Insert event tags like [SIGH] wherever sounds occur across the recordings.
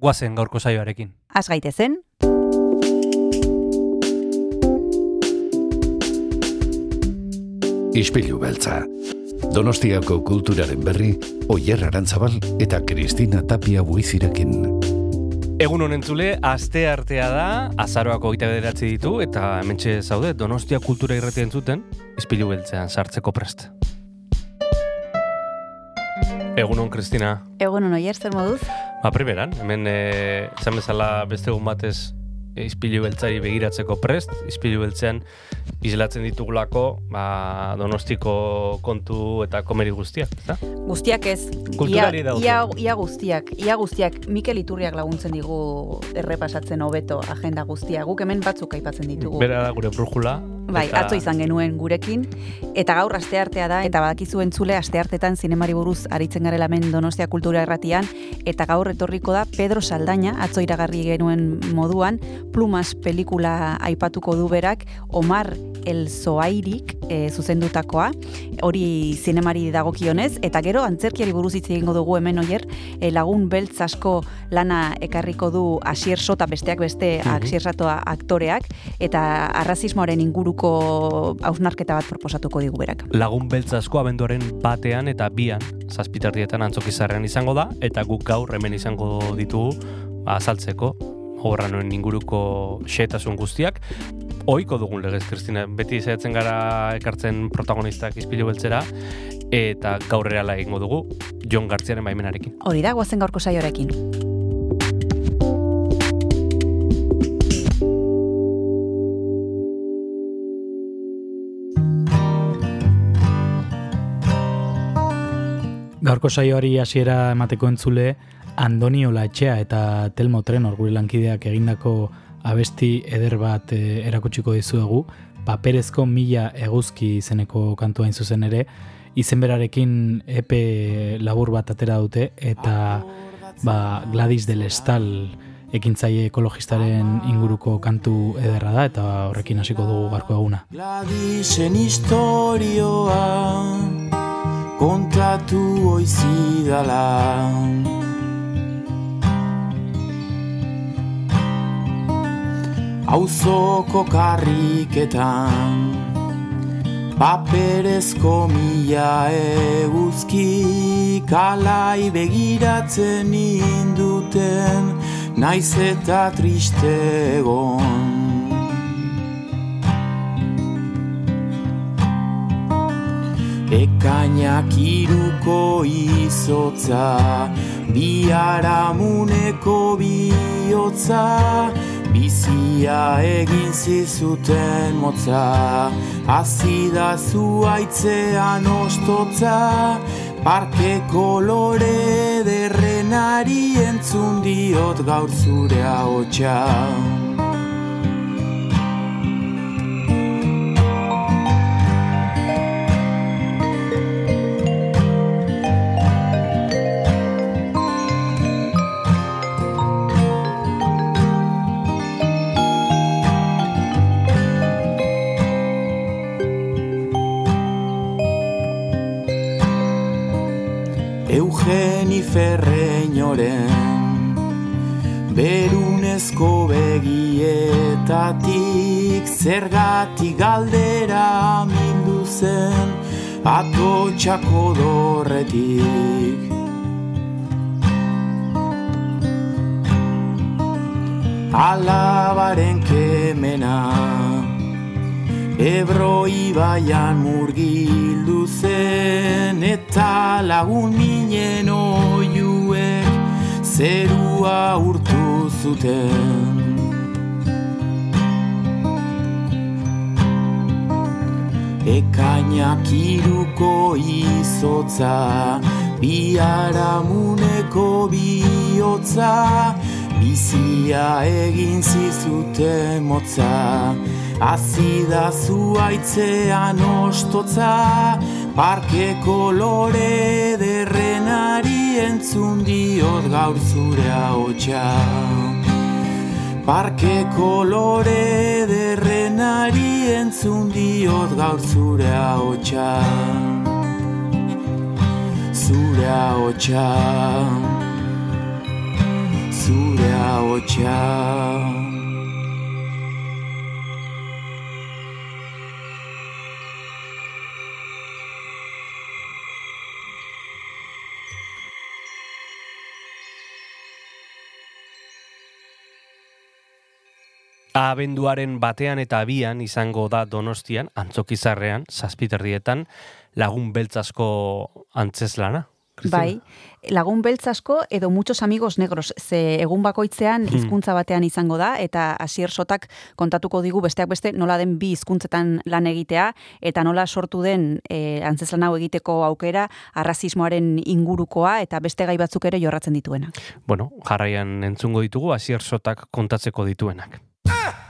guazen gaurko saioarekin. Az gaitezen, Ispilu beltza. Donostiako kulturaren berri, Oyer Arantzabal eta Kristina Tapia buizirekin. Egun honen zule, aste artea da, azaroako gita bederatzi ditu, eta hementxe zaude, Donostia kultura irratia entzuten, izpilu beltzean sartzeko prest. Egun hon, Kristina. egun oier zer moduz? Ba, primeran, hemen e, zan bezala beste egun batez izpilu beltzari begiratzeko prest, izpilu beltzean islatzen ditugulako ba, donostiko kontu eta komeri guztiak, ezta? Guztiak ez. Kulturari ia, ia, ia guztiak, ia guztiak. Mikel Iturriak laguntzen digu errepasatzen hobeto agenda guztia. Guk hemen batzuk aipatzen ditugu. Bera da gure brujula. Bai, eta- atzo izan genuen gurekin, eta gaur asteartea da, eta badakizu entzule asteartetan zinemari buruz aritzen garela hemen Donostia Kultura Erratian, eta gaur etorriko da Pedro Saldaña, atzo iragarri genuen moduan, Plumas pelikula aipatuko du berak, Omar El Zoairik e, zuzendutakoa, hori zinemari dagokionez, eta gero antzerkiari buruz hitz egingo dugu hemen oier, e, lagun beltz asko lana ekarriko du Asier Sota besteak beste. Asier Satoa aktoreak, eta arrazismoaren inguruko hausnarketa bat proposatuko digu berak. Lagun beltz asko abenduaren batean eta bian zazpitardietan antzokizarrean izango da, eta guk gaur hemen izango ditugu azaltzeko horranoen inguruko xetasun guztiak. Oiko dugun legez, Kristina, beti zaitzen gara ekartzen protagonistak izpilu beltzera, eta gaur erala egingo dugu Jon Gartziaren baimenarekin. Hori da, guazen gaurko saioarekin. Gaurko saioari hasiera emateko entzule Andonio Latxea eta Telmo Trenor gure lankideak egindako abesti eder bat e, erakutsiko dizuegu, paperezko mila eguzki izeneko kantua zuzen ere, izenberarekin epe labur bat atera dute eta ba, Gladys del Estal ekintzaile ekologistaren inguruko kantu ederra da eta horrekin hasiko dugu gaurko eguna. Gladisen historioa kontatu oizidala Auzoko karriketan Paperezko mila eguzki Kalai begiratzen induten Naiz eta triste egon. Ekainak iruko izotza, biharamuneko bihotza, bizia egin zizuten motza, azida zuaitzean ostotza, parke kolore derrenari entzun diot gaur zure ahotsa. Zergatik galdera mindu zen Atotxako dorretik Alabaren kemena Ebro ibaian murgildu zen eta lagun minen oiuek zerua urtu zuten. Ekainak iruko izotza, biharamuneko bihotza, bizia egin zizute motza. Azida zuaitzean ostotza parke kolore derrenari entzun diot gaur zure haotxa parke kolore entzun diot gaur zure haotxa zure haotxa zure haotxa Abenduaren batean eta abian izango da donostian, antzokizarrean, zazpiterdietan, lagun beltzasko antzeslana. Bai, lagun beltzasko edo muchos amigos negros, ze egun bakoitzean hmm. hizkuntza batean izango da, eta asier sotak kontatuko digu besteak beste nola den bi hizkuntzetan lan egitea, eta nola sortu den e, antzeslan hau egiteko aukera, arrazismoaren ingurukoa, eta beste gai batzuk ere jorratzen dituenak. Bueno, jarraian entzungo ditugu asier sotak kontatzeko dituenak. Ah!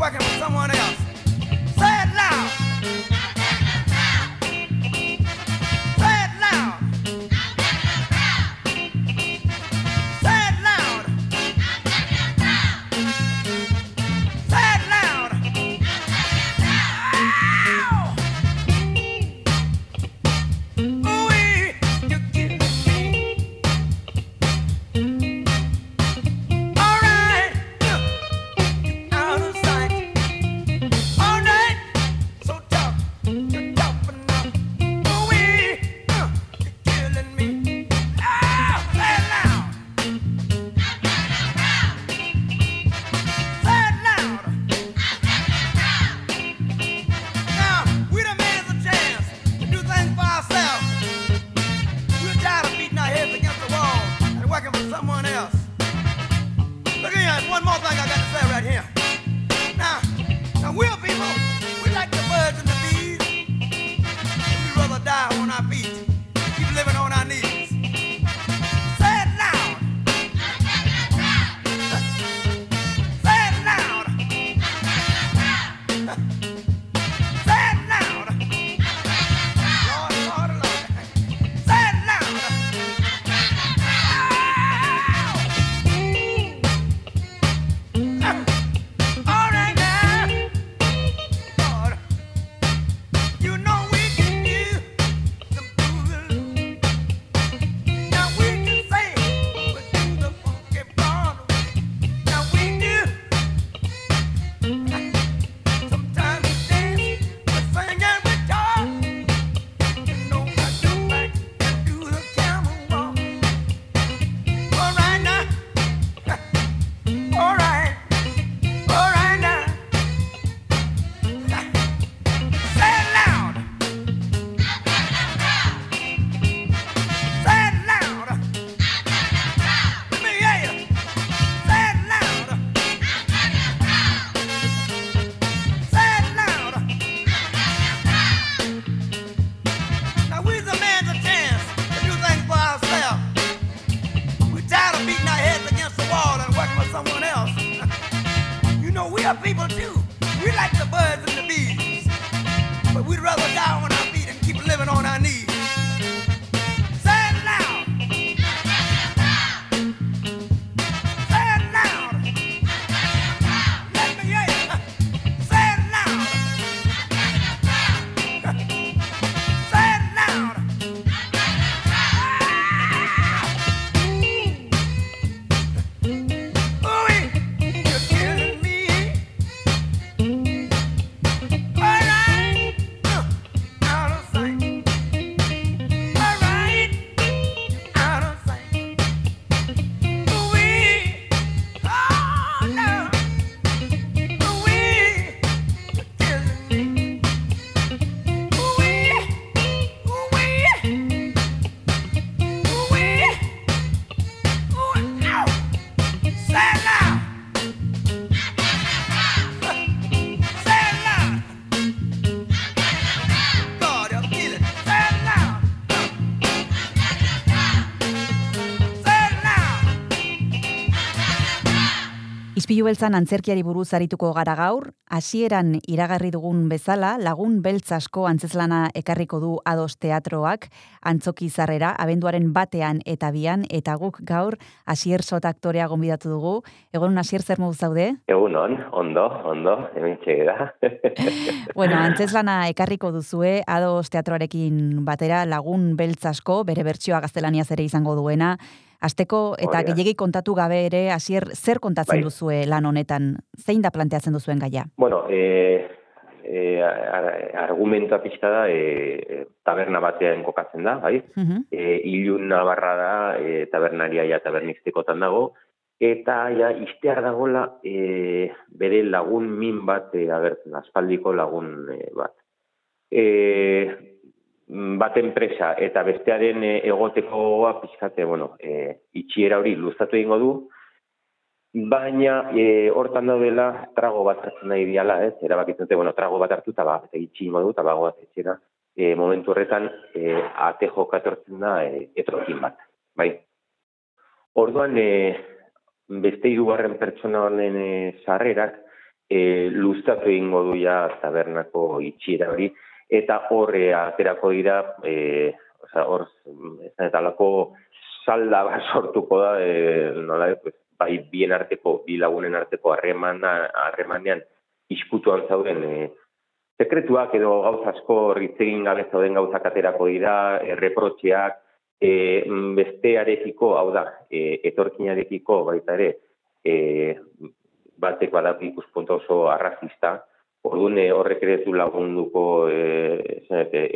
working for someone else. Ispilu beltzan antzerkiari buruz arituko gara gaur, hasieran iragarri dugun bezala, lagun beltz asko antzeslana ekarriko du ados teatroak, antzoki zarrera, abenduaren batean eta bian, eta guk gaur, hasier sot aktorea gonbidatu dugu. Egon hasier zer modu zaude? Egun on, ondo, ondo, hemen txegera. [LAUGHS] [LAUGHS] bueno, antzeslana ekarriko duzue, ados teatroarekin batera, lagun beltz asko, bere bertsioa gaztelaniaz ere izango duena, Asteko eta gehiegi kontatu gabe ere hasier zer kontatzen Bai. duzue lan honetan? Zein da planteatzen duzuen gaia? bueno, e, e, ar- argumentua pixka da, e, taberna batean kokatzen da, bai? Mhm. E, ilun nabarra da, e, tabernaria ja taberniztekotan dago, eta ja iztear dagola e, bere lagun min bat e, agertzen, aspaldiko lagun e, bat. E, bat enpresa eta bestearen e, egotekoa pixkate, bueno, e, itxiera hori luzatu egingo du, baina e, hortan daudela trago bat hartzen nahi diala, ez? Erabakitzen dute, bueno, trago bat hartu eta ba, eta itxi egingo du, eta bagoaz etxera. E, momentu horretan, e, ate joka etortzen da e, etorkin bat, bai. Orduan, e, beste hirugarren pertsona honen e, sarrerak e, luztatu egingo du ja tabernako itxiera hori, eta horre aterako dira, e, oza, hor, eta lako salda bat sortuko da, e, nola, pues, bai bien arteko, bi lagunen arteko harremanean iskutuan zauden e, sekretuak edo gauza asko ritzegin gabe zauden gauzak aterako dira, e, reprotxeak, e, bestearekiko, hau da, e, etorkinarekiko baita ere, e, batek badaki ikuspuntu oso arrazista, Orduan eh, horrek ere ez du lagunduko e,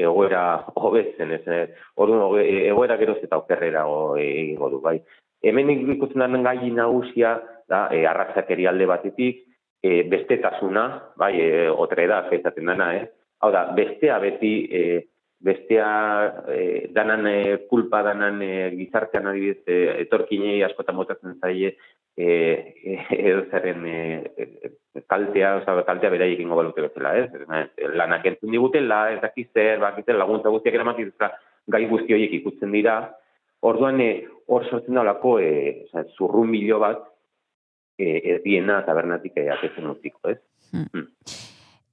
egoera hobetzen, ez, eh, orduan egoera geroz eta okerrerago eh, egingo du, bai. Hemen ikusten den gai nagusia da e, arrazakeri alde batetik, e, bestetasuna, bai, e, otre da, esaten dana, eh? Hau da, bestea beti, e, bestea e, danan e, kulpa danan e, gizartean adibidez e, etorkinei askotan motatzen zaie e, e, edo zerren e, e, kaltea, oza, kaltea beraiek ingo balute bezala, ez? Ez, Lanak entzun digutela, ez dakiz zer, bakiten laguntza guztiak eramatik, gai guzti horiek ikutzen dira, orduan e, hor sortzen daulako e, oza, zurrumilo bat e, ez diena tabernatik e, atetzen utziko, ez?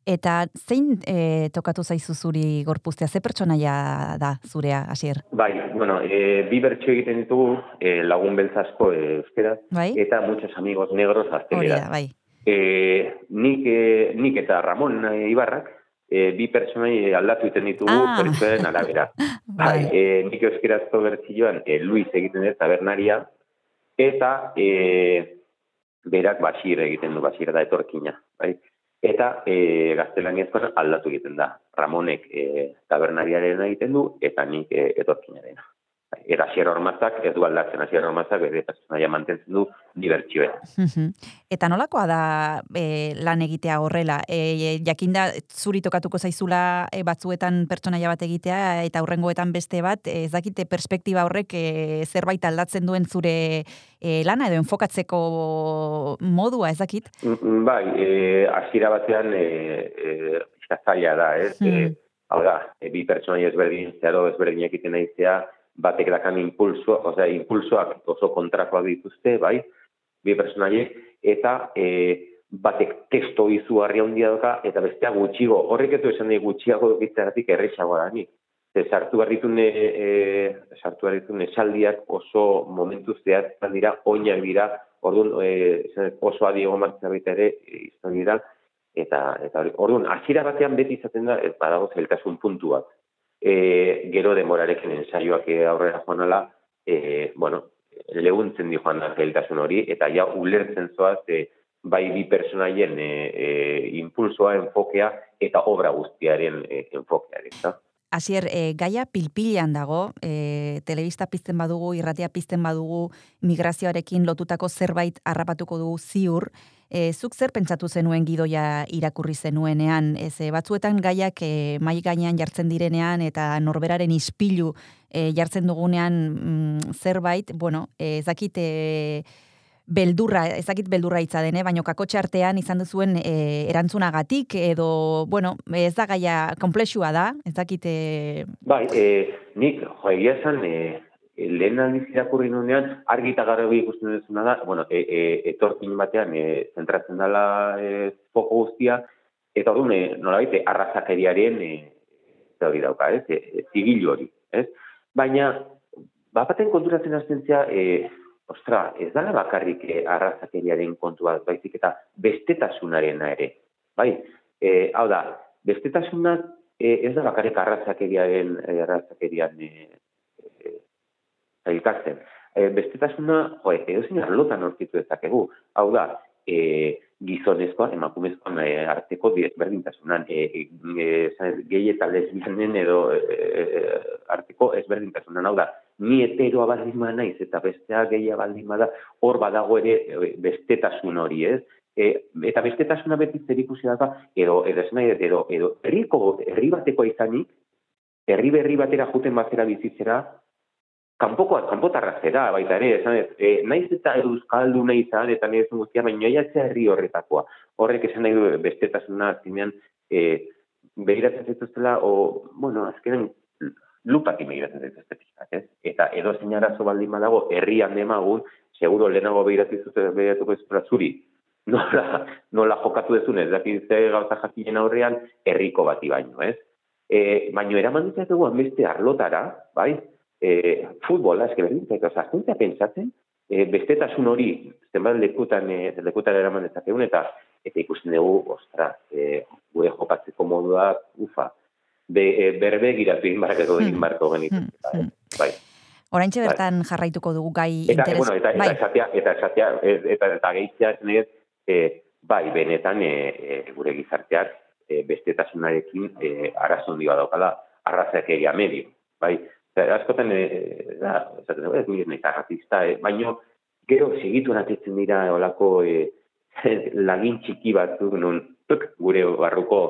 Eta zein e, tokatu zaizu zuri gorpuztea? Ze pertsonaia da zurea, hasier? Bai, bueno, e, bi bertso egiten ditugu e, lagun beltzasko e, euskeraz, Bai? eta muchos amigos negros da, bai. E, nik, e, nik eta Ramon e, Ibarrak e, bi pertsonai aldatu egiten ditugu Ah. pertsonen arabera. [LAUGHS] Bai, Bai. e, nik euskerazko bertzioan e, Luis egiten dut tabernaria, eta e, berak basir egiten du, basir da etorkina. Bai? Eta e, gaztelaniazkoan aldatu egiten da. Ramonek e, tabernariaren egiten du, eta nik e, etorkinarena. Era Asier Ormazak, ez du aldatzen Asier Ormazak, bere pertsonaia mantentzen du dibertsioa. Eta nolakoa da e, lan egitea horrela? E, jakinda zuri tokatuko zaizula e, batzuetan pertsonaia bat egitea eta aurrengoetan beste bat, ez dakite perspektiba horrek e, zerbait aldatzen duen zure e, lana edo enfokatzeko modua, ez dakit? Mm, Bai, e, hasiera batean e, e, zaila da, ez? Hmm. E, hau da, e, bi pertsonai ezberdin zeharo ezberdinak egiten naizea, batek dakan impulso, osea, impulsoak oso kontrakoak dituzte, bai, bi pertsonaiek, eta e, batek testo izugarri handia doka, eta bestea gutxigo, horrek etu esan nahi gutxiago dukitzeagatik erresagoa da nik. Ze sartu barritun e, e, sartu barritun esaldiak oso momentu zehatzen dira, oinak dira, orduan e, oso adi egon martza baita ere e, izan dira, eta, eta orduan, hasiera batean beti izaten da, ez badago zeltasun puntu bat. E, gero demorarekin ensaioak aurrera joan ala, e, bueno, leguntzen di joan da zeltasun hori, eta ja ulertzen zoaz, e, bai bi personaien e, e, impulsoa, enfokea, eta obra guztiaren e, enfokearen. Da? Hasier, e, gaia pilpilean dago, e, telebista pizten badugu, irratia pizten badugu, migrazioarekin lotutako zerbait harrapatuko dugu ziur, e, zuk zer pentsatu zenuen gidoia irakurri zenuenean, ez batzuetan gaiak e, mai gainean jartzen direnean eta norberaren ispilu e, jartzen dugunean mm, zerbait, bueno, ez dakit e, beldurra, ezakit beldurra hitza dene, baino kakotxe artean izan duzuen e, erantzunagatik edo, bueno, ez da gaia komplexua da, ez dakit... E... Bai, e, nik, jo, egia esan, e, lehen aldiz irakurri nunean, argi eta garbi ikusten duzuna da, bueno, e, e, etorkin batean e, zentratzen dela e, foko guztia, eta hori, e, nola baite, arrazakeriaren e, hori dauka, ez, e, zigilu hori, ez? Baina, bapaten konturatzen astentzia, e, ostra, ez dala bakarrik e, arrazakeriaren kontu bat, baizik eta bestetasunarena ere, bai? E, hau da, bestetasunak e, ez da bakarrik arrazakeriaren, arrazakerian e, zailkatzen. E, bestetasuna, jo, edo zein arlotan orkitu ezakegu. Hau da, e, gizonezkoa, emakumezkoan e, arteko ezberdintasunan, e, e, gehi eta lesbianen edo e, arteko ezberdintasunan. Hau da, ni heteroa baldin naiz eta bestea gehia baldin da, hor badago ere e, bestetasun hori, ez? E, eta bestetasuna beti zer ikusi da, edo, edo, edo, edo, edo, herriko, herri bateko izanik, herri berri batera juten batera bizitzera, kanpoko kanpotarra zera baita ere esan ez e, naiz eta euskaldu nahi izan eta nahi ezun guztia baina jatzea herri horretakoa horrek esan nahi du bestetasuna zinean e, behiratzen zituztela o bueno azkenen lupak imegiratzen zituztela ez? Eta edo zein arazo baldin badago herrian demagun seguro lehenago behiratzen zituztela behiratuko ez zuri. Nola, nola jokatu dezun ez dakit ze gauza jakinen aurrean herriko bati baino ez? E, baino eraman ditzatugu beste arlotara bai? E, futbola, eske berdin, eta zartuntzea pentsatzen, e, bestetasun hori, zenbat lekutan, e, lekutan eraman dezakegun, eta eta ikusten dugu, ostra, e, gure jokatzeko moduak, ufa, be, e, berbe giratu inbarkeko egin hmm. barko genitu. Hmm. Bai. bai. Oraintxe bai. bertan jarraituko dugu gai eta, interes... Bueno, eta, bai. eta, esatea, eta, esatea, eta, eta gehitzea, e, bai, benetan e, e, gure gizarteak e, bestetasunarekin e, arazondi badaukala, arrazeak egia medio, bai, Zer, askotan, e, da, esaten ez nire neka ratista, e, baino, gero segitu natetzen dira olako e, [LAUGHS] lagin txiki batzuk nun, tuk, gure barruko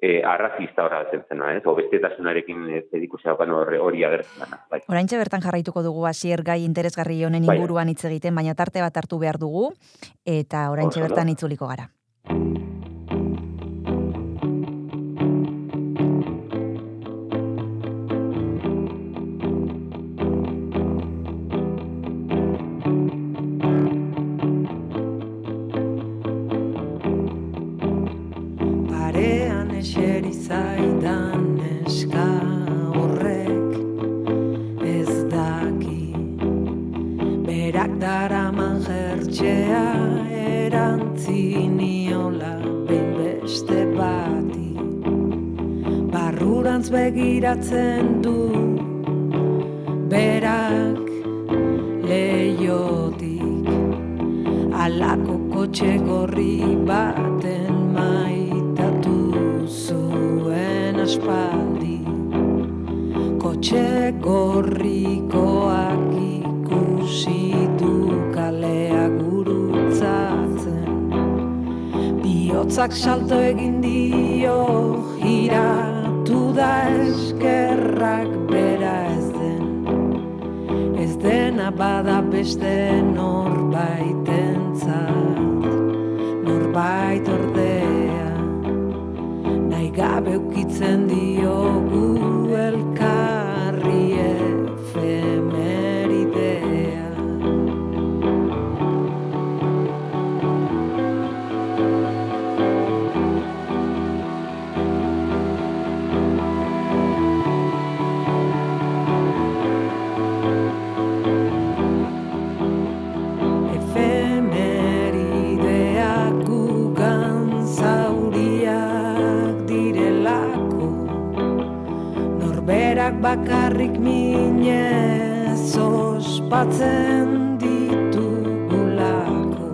e, arrazista horra zentzena, ez? O bestetasunarekin zediku zeukan hori agertzen dana. Bai. Oraintxe bertan jarraituko dugu hasier gai interesgarri honen bai. inguruan hitz egiten, baina tarte bat hartu behar dugu, eta oraintxe bertan itzuliko gara. Begiratzen du. Berak leiotik alako kotxe gorri baten maitatu zuen aspaldi. Kotxe gorrikoak ikusi du kalea gurutzatzen. Bihotzak salto egin dio gira da eskerrak bera ez den. Ez dena bada beste norbaiten zat Norbait ordea. Nahi gabe ukitzen diogu bakarrik minez ospatzen ditugulako.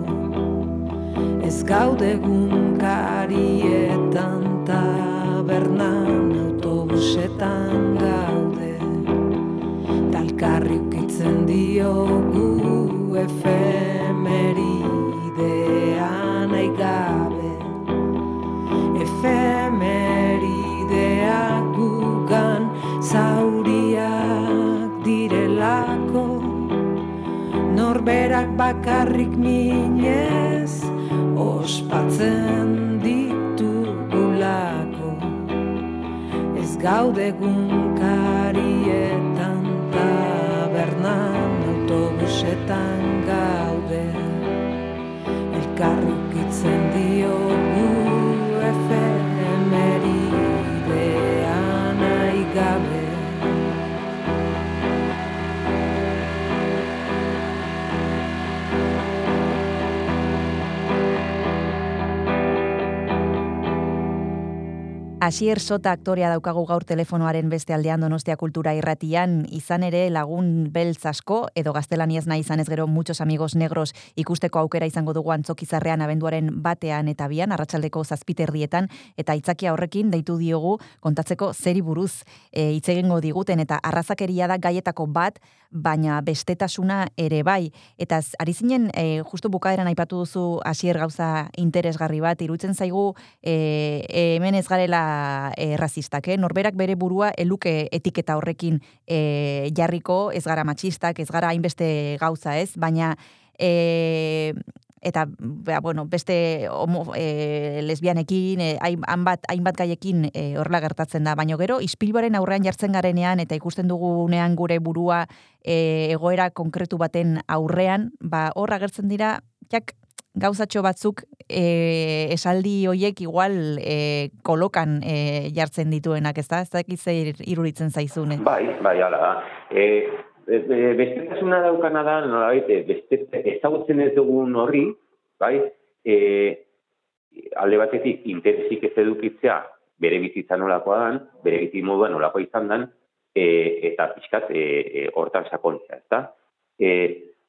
Ez gaude bakarrik minez ospatzen ditugulako. Ez gaude gunkarietan tabernan autobusetan gaude. Elkarrukitzen dio Asier Sota aktorea daukagu gaur telefonoaren beste aldean Donostia Kultura irratian, izan ere lagun beltz asko, edo gaztelaniaz nahi izan ez gero muchos amigos negros ikusteko aukera izango dugu antzokizarrean abenduaren batean eta bian, arratsaldeko zazpiterdietan, eta itzakia horrekin deitu diogu kontatzeko zeri buruz e, hitz egingo diguten, eta arrazakeria da gaietako bat, baina bestetasuna ere bai. Eta ari zinen, e, justu bukaeran aipatu duzu Asier gauza interesgarri bat, irutzen zaigu e, hemen ez garela e, razistak, eh? norberak bere burua eluke etiketa horrekin e, jarriko, ez gara matxistak, ez gara hainbeste gauza ez, baina e, eta ba, bueno, beste homo, e, lesbianekin, e, hain- hainbat, hainbat gaiekin e, horrela gertatzen da, baina gero ispilboaren aurrean jartzen garenean eta ikusten dugunean gure burua e, egoera konkretu baten aurrean, ba hor agertzen dira, jak, gauzatxo batzuk e, esaldi hoiek igual e, kolokan e, jartzen dituenak, ez da? Ez dakit zer iruritzen zaizune. Bai, bai, hala da. E, e, bestetasuna daukana da, nolabait, beste, ezagutzen ez dugun horri, bai, e, alde batetik interesik ez edukitzea bere bizitza nolakoa dan, bere bizi modua nolakoa izan dan, e, eta pixkat e, e, hortan sakontzea, ezta? E,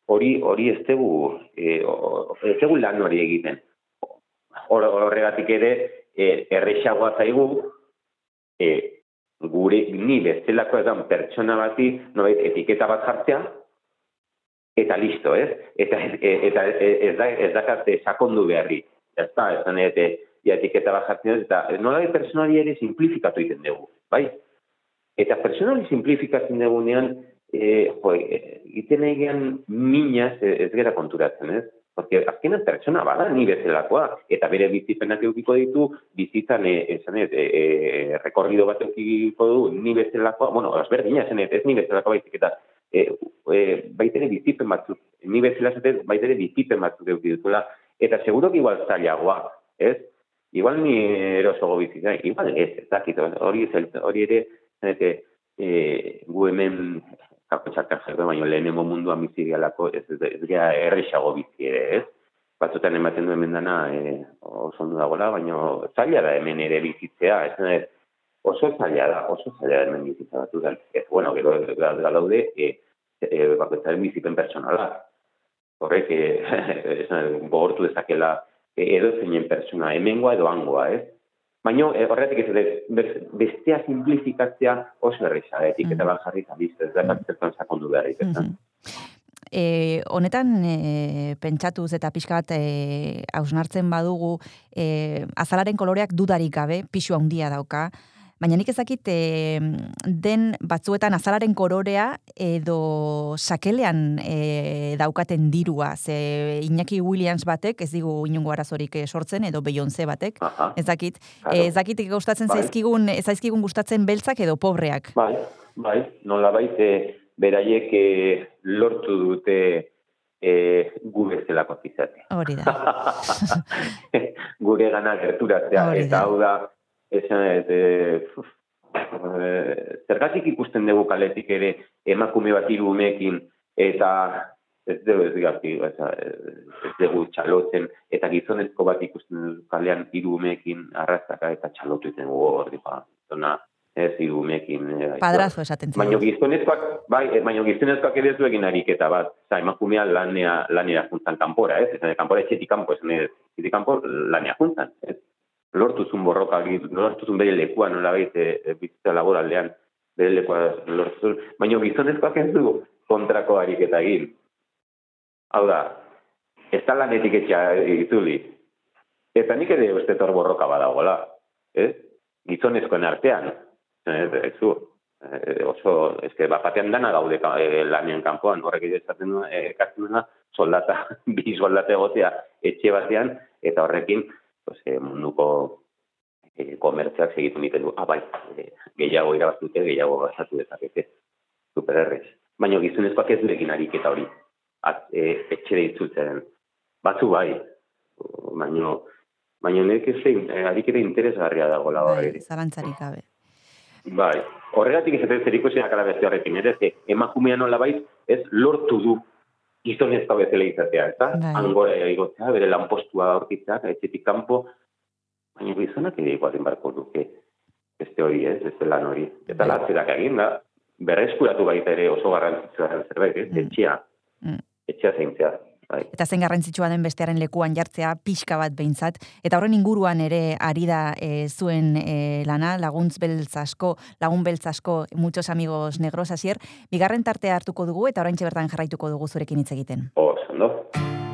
hori hori ez dugu e, ez dugu lan hori egiten. Hor, horregatik ere e, errexagoa zaigu e, gure ni bestelako edan pertsona bati nolait etiketa bat jartzea eta listo, ez? Eta eta ez da ez dakate sakondu beharri. Ya está, esan ete ja etiketa bat jartzen dut, eta nolait pertsonali ere simplifikatu egiten dugu, bai? Eta pertsonali simplifikatzen dugunean eh jo, egiten egean minaz eh, ez gera konturatzen, ez? Porque azkenan pertsona bada ni bezalakoa eta bere bizipenak edukiko ditu, bizitzan eh, esan ez, eh, eh, rekorrido bat edukiko du ni bezalakoa, bueno, ezberdina esan ez, ni bezalakoa baizik eta eh, eh, baitere bizipen batzuk, ni bezala esaten baitere bizipen batzuk eduki dutela, eta seguro que igual zailagoa, ez? Igual ni erosogo bizitza, igual ez, ez dakit, hori, hori ere, zenete, e, gu hemen kapotxarkan jarri, baina lehenengo munduan bizi gehalako, ez, ez, ez gea errexago bizi ere, ez? Batzutan ematen du hemen dana e, oso ondo dagoela, baina zaila da hemen ere bizitzea, ez oso zaila da, oso zaila da hemen bizitza batu da. Ez, bueno, gero da, da daude, e, e, bakoitzaren bizipen pertsonala. Horrek, [LAUGHS] e, esan, gogortu dezakela e, edo zeinen pertsona, hemengoa edo hangoa, ez? Baina e, horretik ez dut, bestea simplifikatzea oso erresa, eh, etiketa bat jarri eta listo, ez da zertan sakondu behar ez. E, honetan e, pentsatuz eta pixka bat e, hausnartzen badugu e, azalaren koloreak dudarik gabe, pixu handia dauka, baina nik ezakit e, den batzuetan azalaren kolorea edo sakelean e, daukaten dirua, ze Iñaki Williams batek ez digu inungo arazorik eh, sortzen edo Beyoncé batek, Aha, ez Claro. ez dakit gustatzen Bai. zaizkigun, ez zaizkigun gustatzen beltzak edo pobreak. bai, bai, nola baite beraiek e, lortu dute e, gu bezalako izatea. Hori da. [LAUGHS] Gure gana gerturatzea, eta hau da, esan e, e, zergatik ikusten dugu kaletik ere emakume bat hiru umeekin eta ez dugu ez gati, ez, dugu txalotzen, eta gizonezko bat ikusten dugu kalean hiru umeekin arrastaka eta txalotu egiten dugu hor, ba, zona, ez hiru umeekin. e, Padrazo esaten Baina zaigu. gizonezkoak, bai, eh, baina gizonezkoak ere ez du egin ariketa bat. Oza, emakumea lanea, lanera juntan kanpora, ez? Esan, kanpora etxetik kanpo, esan, etxetik kanpo lanea juntan, ez? Lortuzun borroka, lortuzun bere lekua nola bait, e, e, bizitza laboraldean, bere lekua lortuzun. Baina gizonezkoak ez du kontrako ariketa egin. Hau da, ez da lanetik etxea itzuli. Eta nik ere uste hor borroka badagola, ez? Gizonezkoen artean, ez, ez du, eh, oso, eske bapatean dana daude ka- eh, lanean kanpoan, horrek esaten du, eh, duena, soldata, [LAUGHS] bi soldata egotea etxe batean, eta horrekin, pues, eh, munduko eh, komertziak segitu egiten du, ah, bai, eh, gehiago irabaztute, gehiago gasatu dezakete, supererrez. Baina gizonezkoak ez du egin ariketa hori, at, eh, etxera itzultzen. Batzu bai, baina, baina nik ez zein, eh, ariketa interesgarria dagoela Bai, horrekin. zalantzarik gabe. Bai, horregatik ez ez zerikusiak ala beste horrekin, ere, ez, emakumea nola bait, ez lortu du gizonezko bezala izatea, eta bai. angora egotzea, eh, bere lanpostua aurkitzea, etxetik kanpo, baina gizonak ere igualen barko duke, beste hori ez, beste lan hori. Eta bai. latzerak egin da, berreskuratu baita ere oso garrantzitzua zerbait, ez, mm. etxea, mm. etxea zeintzea. Bai. Eta zen garrantzitsua den bestearen lekuan jartzea pixka bat behintzat. Eta horren inguruan ere ari da e, zuen e, lana, laguntz beltzasko, lagun beltzasko, muchos amigos negros asier. Bigarren tartea hartuko dugu eta orain bertan jarraituko dugu zurekin hitz egiten. Oh, zendo.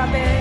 Grabe.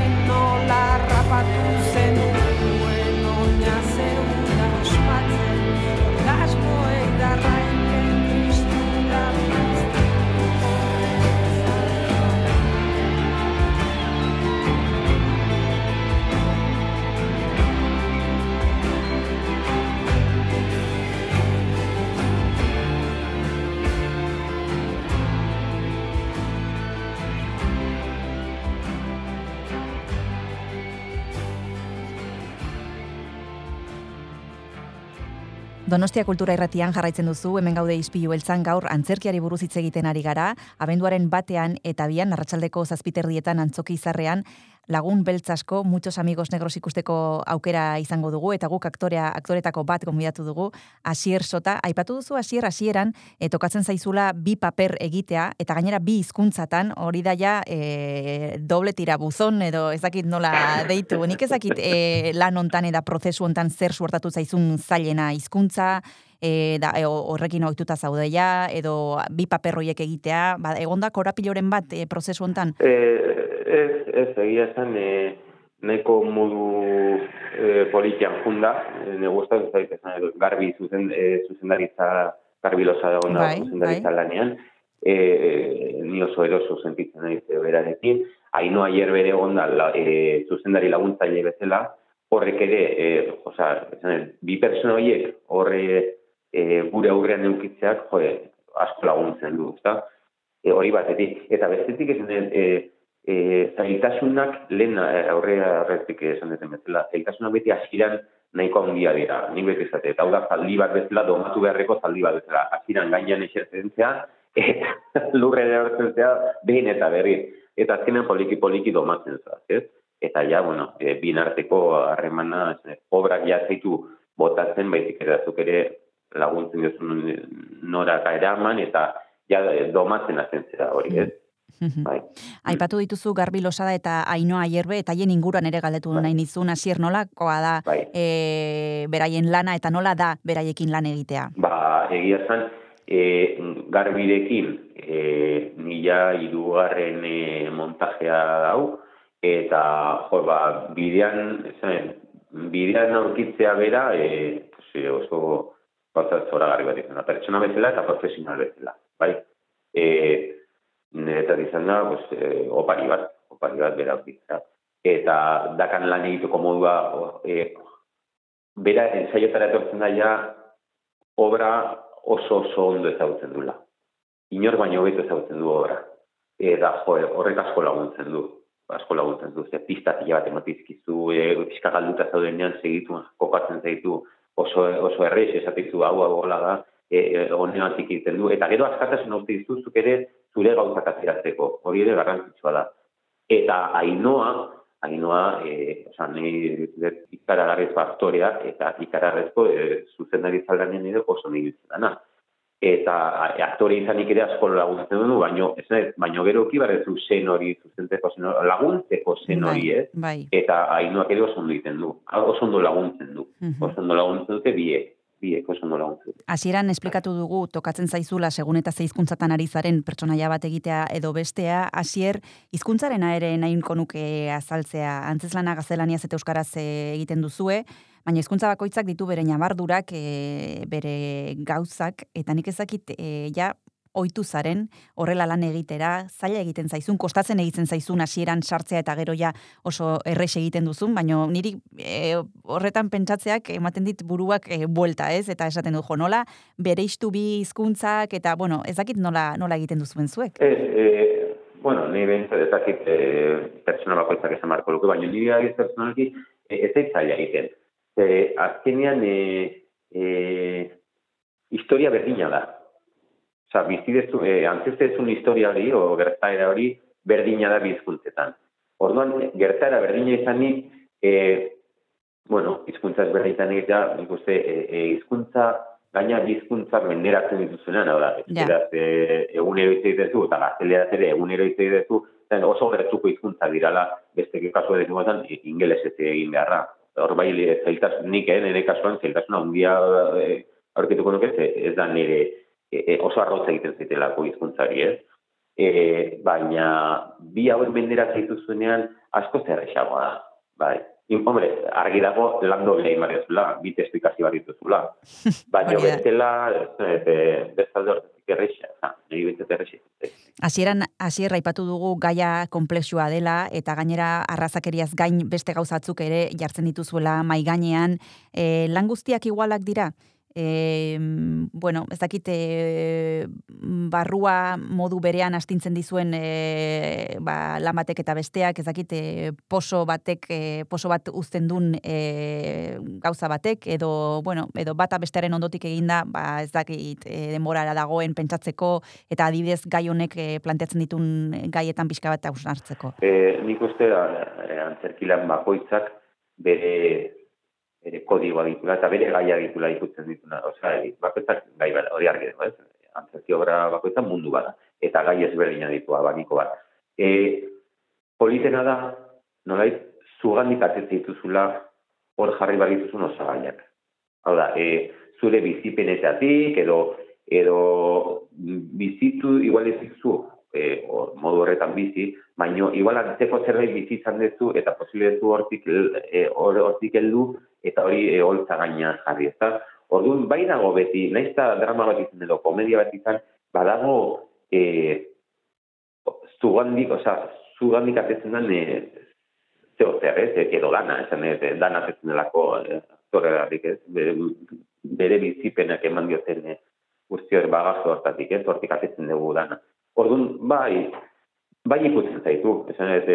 Donostia Kultura Irratian jarraitzen duzu, hemen gaude izpilu beltzan gaur antzerkiari buruz hitz egiten ari gara, abenduaren batean eta bian arratsaldeko zazpiterdietan antzoki izarrean lagun beltz asko, muchos amigos negros ikusteko aukera izango dugu, eta guk aktorea, aktoretako bat gonbidatu dugu, Asier Sota, aipatu duzu Asier Asieran, e, tokatzen zaizula bi paper egitea, eta gainera bi hizkuntzatan hori da ja e, doble tira buzon, edo ez dakit nola deitu, nik ez dakit e, lan hontan eta prozesu hontan zer suertatu zaizun zailena hizkuntza, e, da, e, horrekin ohituta zaudeia, edo bi paperroiek egitea, ba, egonda korapiloren bat e, prozesu hontan? E, ez, ez, egia esan, e, neko modu e, politian junda, e, ne gustatzen zait esan edo, garbi zuzen, e, zuzendaritza, garbi losa dago Bai, zuzendaritza bai. lanean, e, ni oso eroso sentitzen naiz e, berarekin, haino aier bere onda la, e, zuzendari laguntzaile bezala, horrek ere, e, osea, esan bi pertsona horiek horre e, gure aurrean eukitzeak, jo, asko laguntzen du, ezta? E, hori batetik. Eta bestetik esan dut, e, e, zailtasunak lehen e, aurrea aurretik esan duten bezala, zailtasunak beti hasieran nahiko handia dira, nik beti esate, eta hau da zaldi bat bezala, domatu beharreko zaldi bat bezala, hasieran gainean esertzentzea, eta [LAUGHS] lurre erortzentzea behin eta berri. Eta azkenean poliki-poliki domatzen zaz, ez? Eta ja, bueno, e, bin harremana, obrak ja zaitu botatzen, baizik ere ere laguntzen duzun noraka eraman, eta ja domatzen hasten zera hori, ez? Bai. Aipatu dituzu Garbi Losada eta Ainoa Aierbe eta haien inguruan ere galdetu nahi nizun hasier nolakoa da Bai. e, beraien lana eta nola da beraiekin lan egitea. Ba, egia zan, e, garbirekin e, nila irugarren e, montajea dau, eta jo, ba, bidean, esan, bidean aurkitzea bera, e, pues, e, oso gauza zoragarri bat izan da, pertsona bezala eta profesional bezala, bai? E, niretzat izan da, pues, e, opari bat, opari bat bera aurkitzea. Eta dakan lan egiteko modua, e, bera ensaiotara etortzen da ja, obra oso oso ondo ezagutzen dula. Inor baino hobeto ezagutzen du obra. Eta jo, horrek asko laguntzen du. Asko laguntzen du. Ze pista pila bat ematizkizu, e, pixka galduta zaudenean segitu, kokatzen zaitu oso, oso errez esatizu hau hola da, e, e, honeatik egiten du. Eta gero askatasun hau dizuzuk ere zure gauzak ateratzeko. Hori ere garrantzitsua da. Eta ainoa, ainoa, e, oza, nahi ikaragarrez aktorea, eta ikaragarrezko e, zuzendari zaldanen ere oso nahi dana. Eta a- aktore izanik ere asko laguntzen du, baino, ez nahi, baino gero kibarrezu zen hori, zuzenteko zen hori, laguntzeko zen hori, ez? Bai. Eta ainoak ere oso ondo egiten du, oso ondo laguntzen du, Mhm. oso ondo laguntzen dute biek, biek oso ondo laguntzen dute. Hasieran esplikatu dugu tokatzen zaizula segun eta ze hizkuntzatan ari zaren pertsonaia bat egitea edo bestea, hasier hizkuntzarena ere nahiko nuke azaltzea. Antzeslana gaztelaniaz eta euskaraz eh, egiten duzue, baina hizkuntza bakoitzak ditu bere ñabardurak, e, bere gauzak eta nik ezakit e, ja ohitu zaren horrela lan egitera, zaila egiten zaizun, kostatzen egiten zaizun hasieran sartzea eta gero ja oso errex egiten duzun, baina niri e, horretan pentsatzeak ematen dit buruak e, buelta, ez? Eta esaten du jo nola bereistu bi hizkuntzak eta bueno, ez dakit nola nola egiten duzuen zuek. Ez, e, bueno, ni behintzat ez dakit e, pertsona bakoitzak esan marko luke, baina nire agiz personalki e, ez zait zaila egiten. E, azkenean, e, e, historia berdina da. Osa, bizidezu, e, antzestezun historia hori, o gertaera hori, berdina da bizkuntzetan. Orduan, gertaera berdina izanik, e, bueno, hizkuntza ezberdinetan egitea, nik uste, e, e, hizkuntza, gaina bizkuntza menderatzen dituzunean, hau da, euskaraz e, egunero hitz egitezu, eta gazteleraz ere egunero hitz egitezu, zen oso gertuko hizkuntza dirala, beste kasu edo igual ingeles ez egin beharra. Hor bai, zailtasun, nik, eh, nire kasuan, zailtasuna handia eh, aurkituko nuke, ez da nire e, e, oso arrotza egiten zaitelako hizkuntzari, ez? E, baina bi hauek mendera zaituzunean asko zerrexagoa da, bai. In, hombre, argi dago lando gehi marezula, bi testu ikasi bar dituzula. [LAUGHS] Baina Hori da. bestela, bestalde horretik errexa, ha, niri bintzat errexa. Hasieran hasier aipatu dugu gaia konplexua dela eta gainera arrazakeriaz gain beste gauzatzuk ere jartzen dituzuela mai gainean. E, lan guztiak igualak dira. E, bueno, ez dakit e, barrua modu berean astintzen dizuen e, ba, lan batek eta besteak, ez dakit e, poso batek, e, poso bat uzten duen e, gauza batek, edo, bueno, edo bata bestearen ondotik eginda, ba, ez dakit e, denborara dagoen pentsatzeko, eta adibidez gai honek e, planteatzen ditun gaietan pixka bat hausnartzeko. E, nik uste, e, antzerkilan bakoitzak, bere ere kodigoa ditula eta bere gaia ditula ikutzen dituna. Osea, bakoitzak gai bada, hori argi dago, ez? Antzerki obra bakoitzak mundu bada eta gai ezberdina ditu abaniko bat. E, politena da, nolait, zugandik atetzen dituzula hor jarri barituzun osagaiak. Hau da, e, zure bizipenetatik edo edo bizitu igual ez zu e, or, modu horretan bizi, baino igual antzeko zerbait bizi izan duzu eta posible hortik e, hortik heldu eta hori e, holtza gainean jarri, ezta? Orduan bai dago beti, naiz ta drama bat izan edo komedia bat izan, badago eh zugandik, osea, zugandik atetzen den eh zeo zer, ez, edo dana, esan ez, dana atetzen delako aktoregatik, ez, bere, bizipenak eman dioten eh, guzti hori bagazo hortatik, ez, hortik atetzen dugu dana. Orduan, bai, bai ikutzen zaitu, esan ez,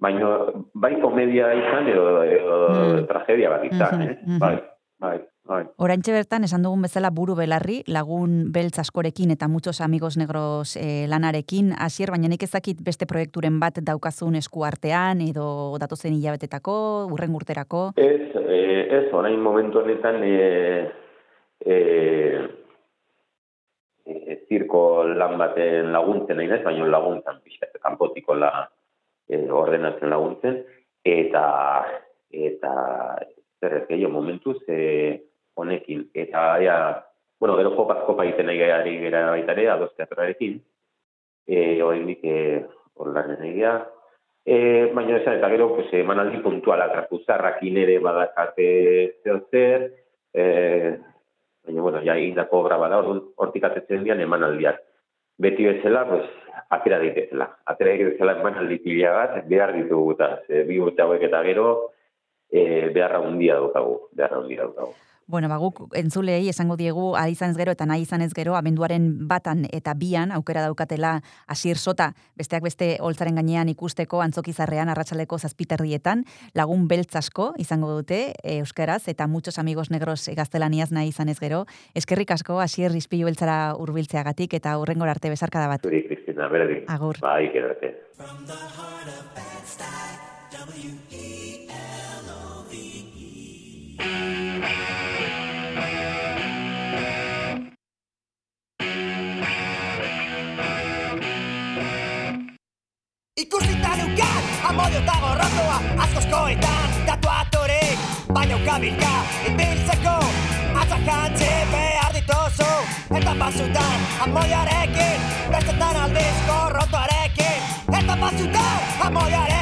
baino, bai komedia izan edo, edo mm. tragedia bat izan, mm -hmm, eh? bai, bai. Bai. Orantxe bertan, esan dugun bezala buru belarri, lagun beltz askorekin eta muchos amigos negros eh, lanarekin, hasier baina nik ezakit beste proiekturen bat daukazun esku artean, edo datozen hilabetetako, urren urterako? Ez, eh, ez, orain momentu honetan, eh, eh, e, zirko lan baten laguntzen nahi baina laguntzen, pixka, kanpotiko la e, ordenatzen laguntzen, eta eta zer ez gehiago momentuz e, honekin. Eta, ja, bueno, gero jokaz kopa egiten nahi gari gara baitare, adosteatrarekin, e, hori nik e, ordenatzen nahi E, baina esan, eta gero, pues, emanaldi puntuala, trakuzarrakin ere badakate zer zer, e, baina, bueno, ja, indako obra bada, hortik atetzen dian eman aldiak. Beti bezala, pues, atera ditezela. Atera ditezela eman aldi pila bat, behar ditugu eta, bi urte hauek eta gero, e, beharra hundia dukagu, beharra hundia dukagu. Bueno, baguk entzulei esango diegu ari izan ez gero eta nahi izan ez gero abenduaren batan eta bian aukera daukatela asier sota besteak beste holtzaren gainean ikusteko antzokizarrean arratsaleko zazpiterrietan lagun beltzasko izango dute e, euskaraz eta muchos amigos negros gaztelaniaz nahi izan ez gero eskerrik asko asier rispilu beltzara urbiltzeagatik eta urrengor arte bezarkada bat. Zuri, Cristina, berdin. Agur. Bai, kerate. Ikusita neukat, amodio eta gorrotoa Azkozkoetan, tatuatorik Baina ukabilka, ibiltzeko Atzak jantzi behar dituzu. Eta pasutan, amodioarekin Bestetan aldiz gorrotoarekin. Eta pasutan, amodioarekin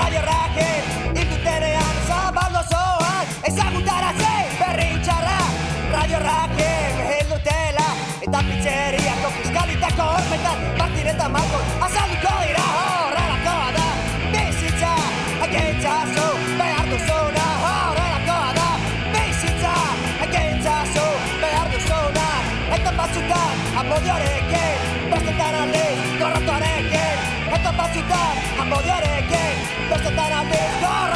Radio Raken indutenean zabaldo zoan Ezagutara ze berri txarra. Radio Raken heldutela Eta pizzeriako fiskalitako hormetan Partireta malko azalduko dira. Horrelakoa da Bizitza agentzazu behar duzuna. Horrelakoa da Bizitza agentzazu behar duzuna. Eta batzutan amodioarekin Bestetan aldiz gorratuarekin Eta batzutan amodioarekin Bestetan aldiz gorratuarekin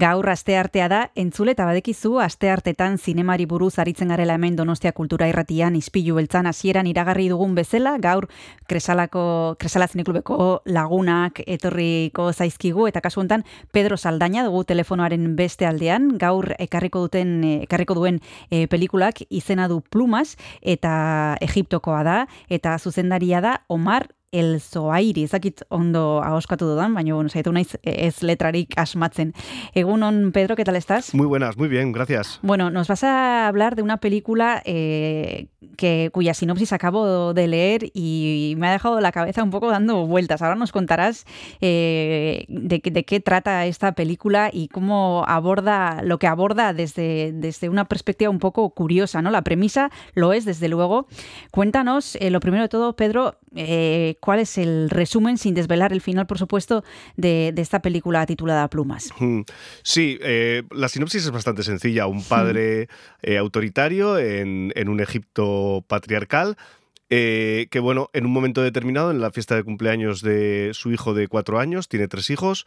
Gaur asteartea da, entzule eta badekizu asteartetan zinemari buruz aritzen garela hemen Donostia Kultura Irratian ispilu beltzan hasieran iragarri dugun bezala, gaur Kresalako Kresala Zineklubeko lagunak etorriko zaizkigu eta kasu hontan Pedro Saldaña dugu telefonoaren beste aldean, gaur ekarriko duten ekarriko duen e, pelikulak izena du Plumas eta Egiptokoa da eta zuzendaria da Omar El Zoairi, ezakit ondo ahoskatu dudan, baina bueno, saiatu naiz ez letrarik asmatzen. Egunon, Pedro, ¿qué tal estás? Muy buenas, muy bien, gracias. Bueno, nos vas a hablar de una película eh, que, cuya sinopsis acabo de leer y me ha dejado la cabeza un poco dando vueltas. Ahora nos contarás eh, de, qué- de qué trata esta película y cómo aborda lo que aborda desde, desde una perspectiva un poco curiosa, ¿no? La premisa lo es, desde luego. Cuéntanos, eh, lo primero de todo, Pedro, cuál es el resumen, sin desvelar el final, por supuesto, de, de esta película titulada Plumas. Mm, Sí, eh, la sinopsis es bastante sencilla. Un padre eh, autoritario en, en un Egipto patriarcal. eh, que bueno, en un momento determinado, en la fiesta de cumpleaños de su hijo de cuatro años, tiene tres hijos,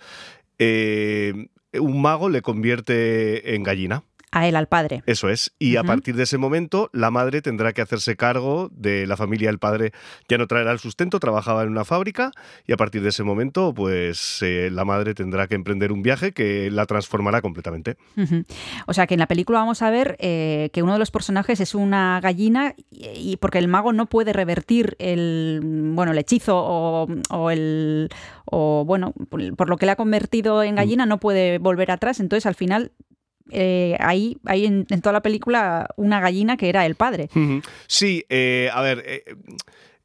eh, un mago le convierte en gallina. A él, al padre. Eso es. Y a partir de ese momento, la madre tendrá que hacerse cargo de la familia. El padre ya no traerá el sustento, trabajaba en una fábrica. Y a partir de ese momento, pues eh, la madre tendrá que emprender un viaje que la transformará completamente. O sea que en la película vamos a ver eh, que uno de los personajes es una gallina y, y porque el mago no puede revertir el bueno el hechizo o, o el o bueno por, por lo que le ha convertido en gallina no puede volver atrás. Entonces al final eh, hay, en, toda la película una gallina que era el padre. Sí, eh, a ver. eh,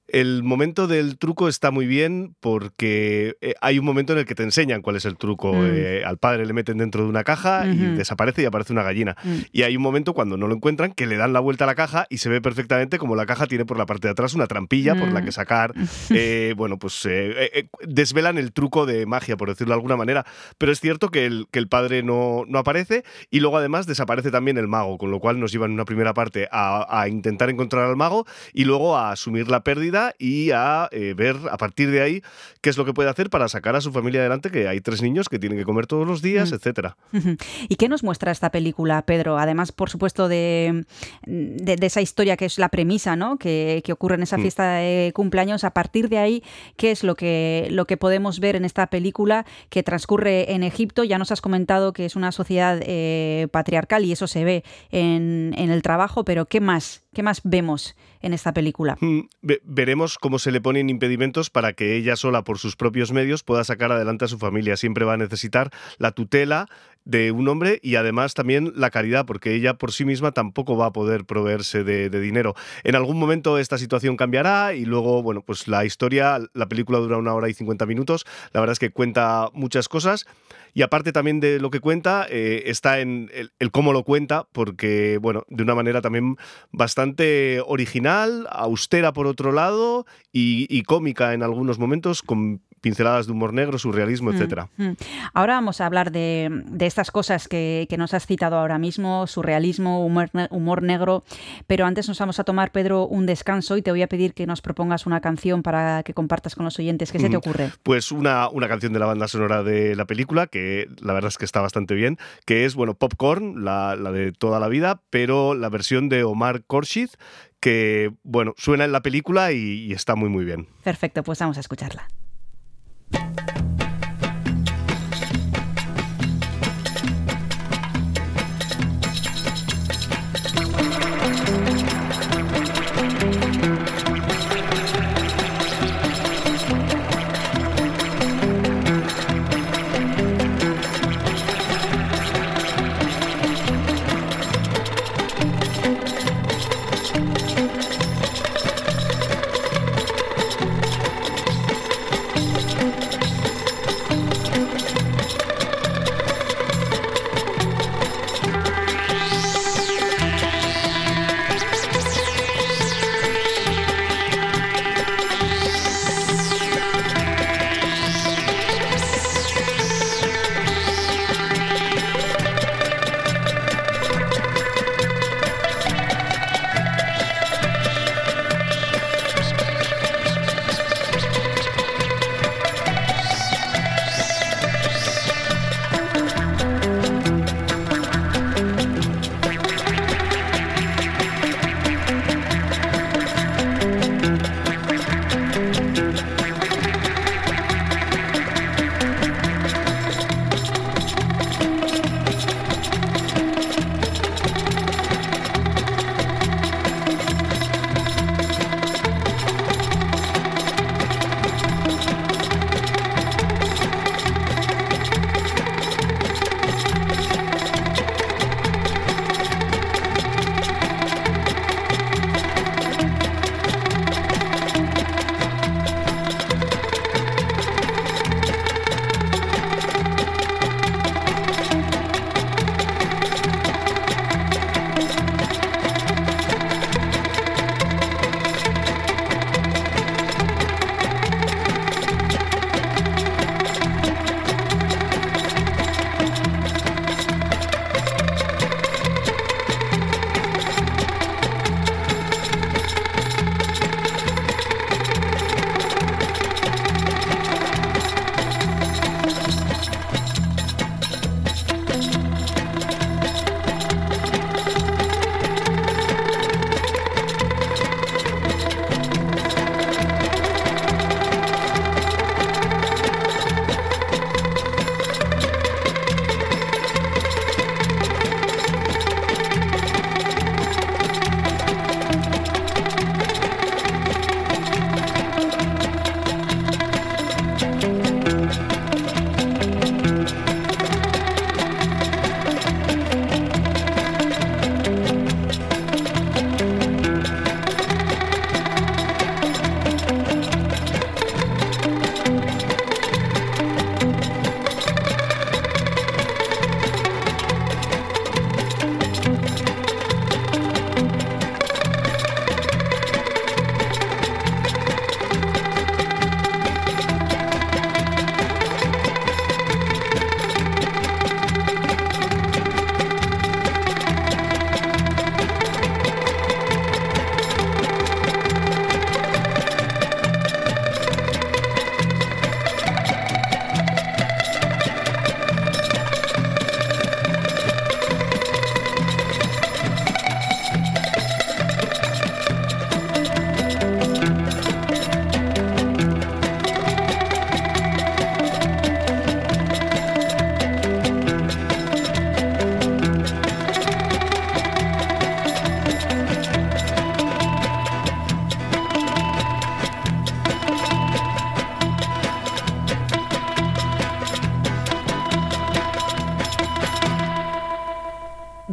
el momento del truco está muy bien porque eh, hay un momento en el que te enseñan cuál es el truco. Mm. Eh, al padre le meten dentro de una caja y desaparece y aparece una gallina. Mm. Y hay un momento cuando no lo encuentran que le dan la vuelta a la caja y se ve perfectamente como la caja tiene por la parte de atrás una trampilla por la Mm. que sacar. [LAUGHS] eh, bueno, pues eh, desvelan el truco de magia, por decirlo de alguna manera. Pero es cierto que el, que el padre no, no aparece y luego además desaparece también el mago, con lo cual nos llevan una primera parte a, a intentar encontrar al mago y luego a asumir la pérdida y a eh, ver a partir de ahí qué es lo que puede hacer para sacar a su familia adelante, que hay tres niños que tienen que comer todos los días, Mm. etcétera. ¿Y qué nos muestra esta película, Pedro? Además, por supuesto, de, de, de esa historia que es la premisa, ¿no? Que, que ocurre en esa Mm. fiesta de cumpleaños. A partir de ahí, ¿qué es lo que, lo que podemos ver en esta película que transcurre en Egipto? Ya nos has comentado que es una sociedad eh, patriarcal y eso se ve en, en el trabajo, pero ¿qué más? ¿Qué más vemos en esta película? Mm, ve- veremos cómo se le ponen impedimentos para que ella sola, por sus propios medios, pueda sacar adelante a su familia. Siempre va a necesitar la tutela de un hombre y además también la caridad, porque ella por sí misma tampoco va a poder proveerse de, dinero. En algún momento esta situación cambiará y luego, bueno, pues la historia, la película dura una hora y 50 minutos, la verdad es que cuenta muchas cosas y aparte también de lo que cuenta, eh, está en el, cómo lo cuenta, porque, bueno, de una manera también bastante original, austera por otro lado y, y cómica en algunos momentos, con pinceladas de humor negro, surrealismo, Mm, etcétera. mm. Ahora vamos a hablar de, de estas cosas que, que nos has citado ahora mismo, surrealismo, humor, ne- humor negro, pero antes nos vamos a tomar, Pedro, un descanso y te voy a pedir que nos propongas una canción para que compartas con los oyentes. ¿Qué se te ocurre? Pues una, una canción de la banda sonora de la película, que la verdad es que está bastante bien, que es, bueno, Popcorn, la, la de toda la vida, pero la versión de Omar Khorshid, que, bueno, suena en la película y, y está muy, muy bien. Perfecto, pues vamos a escucharla. Thank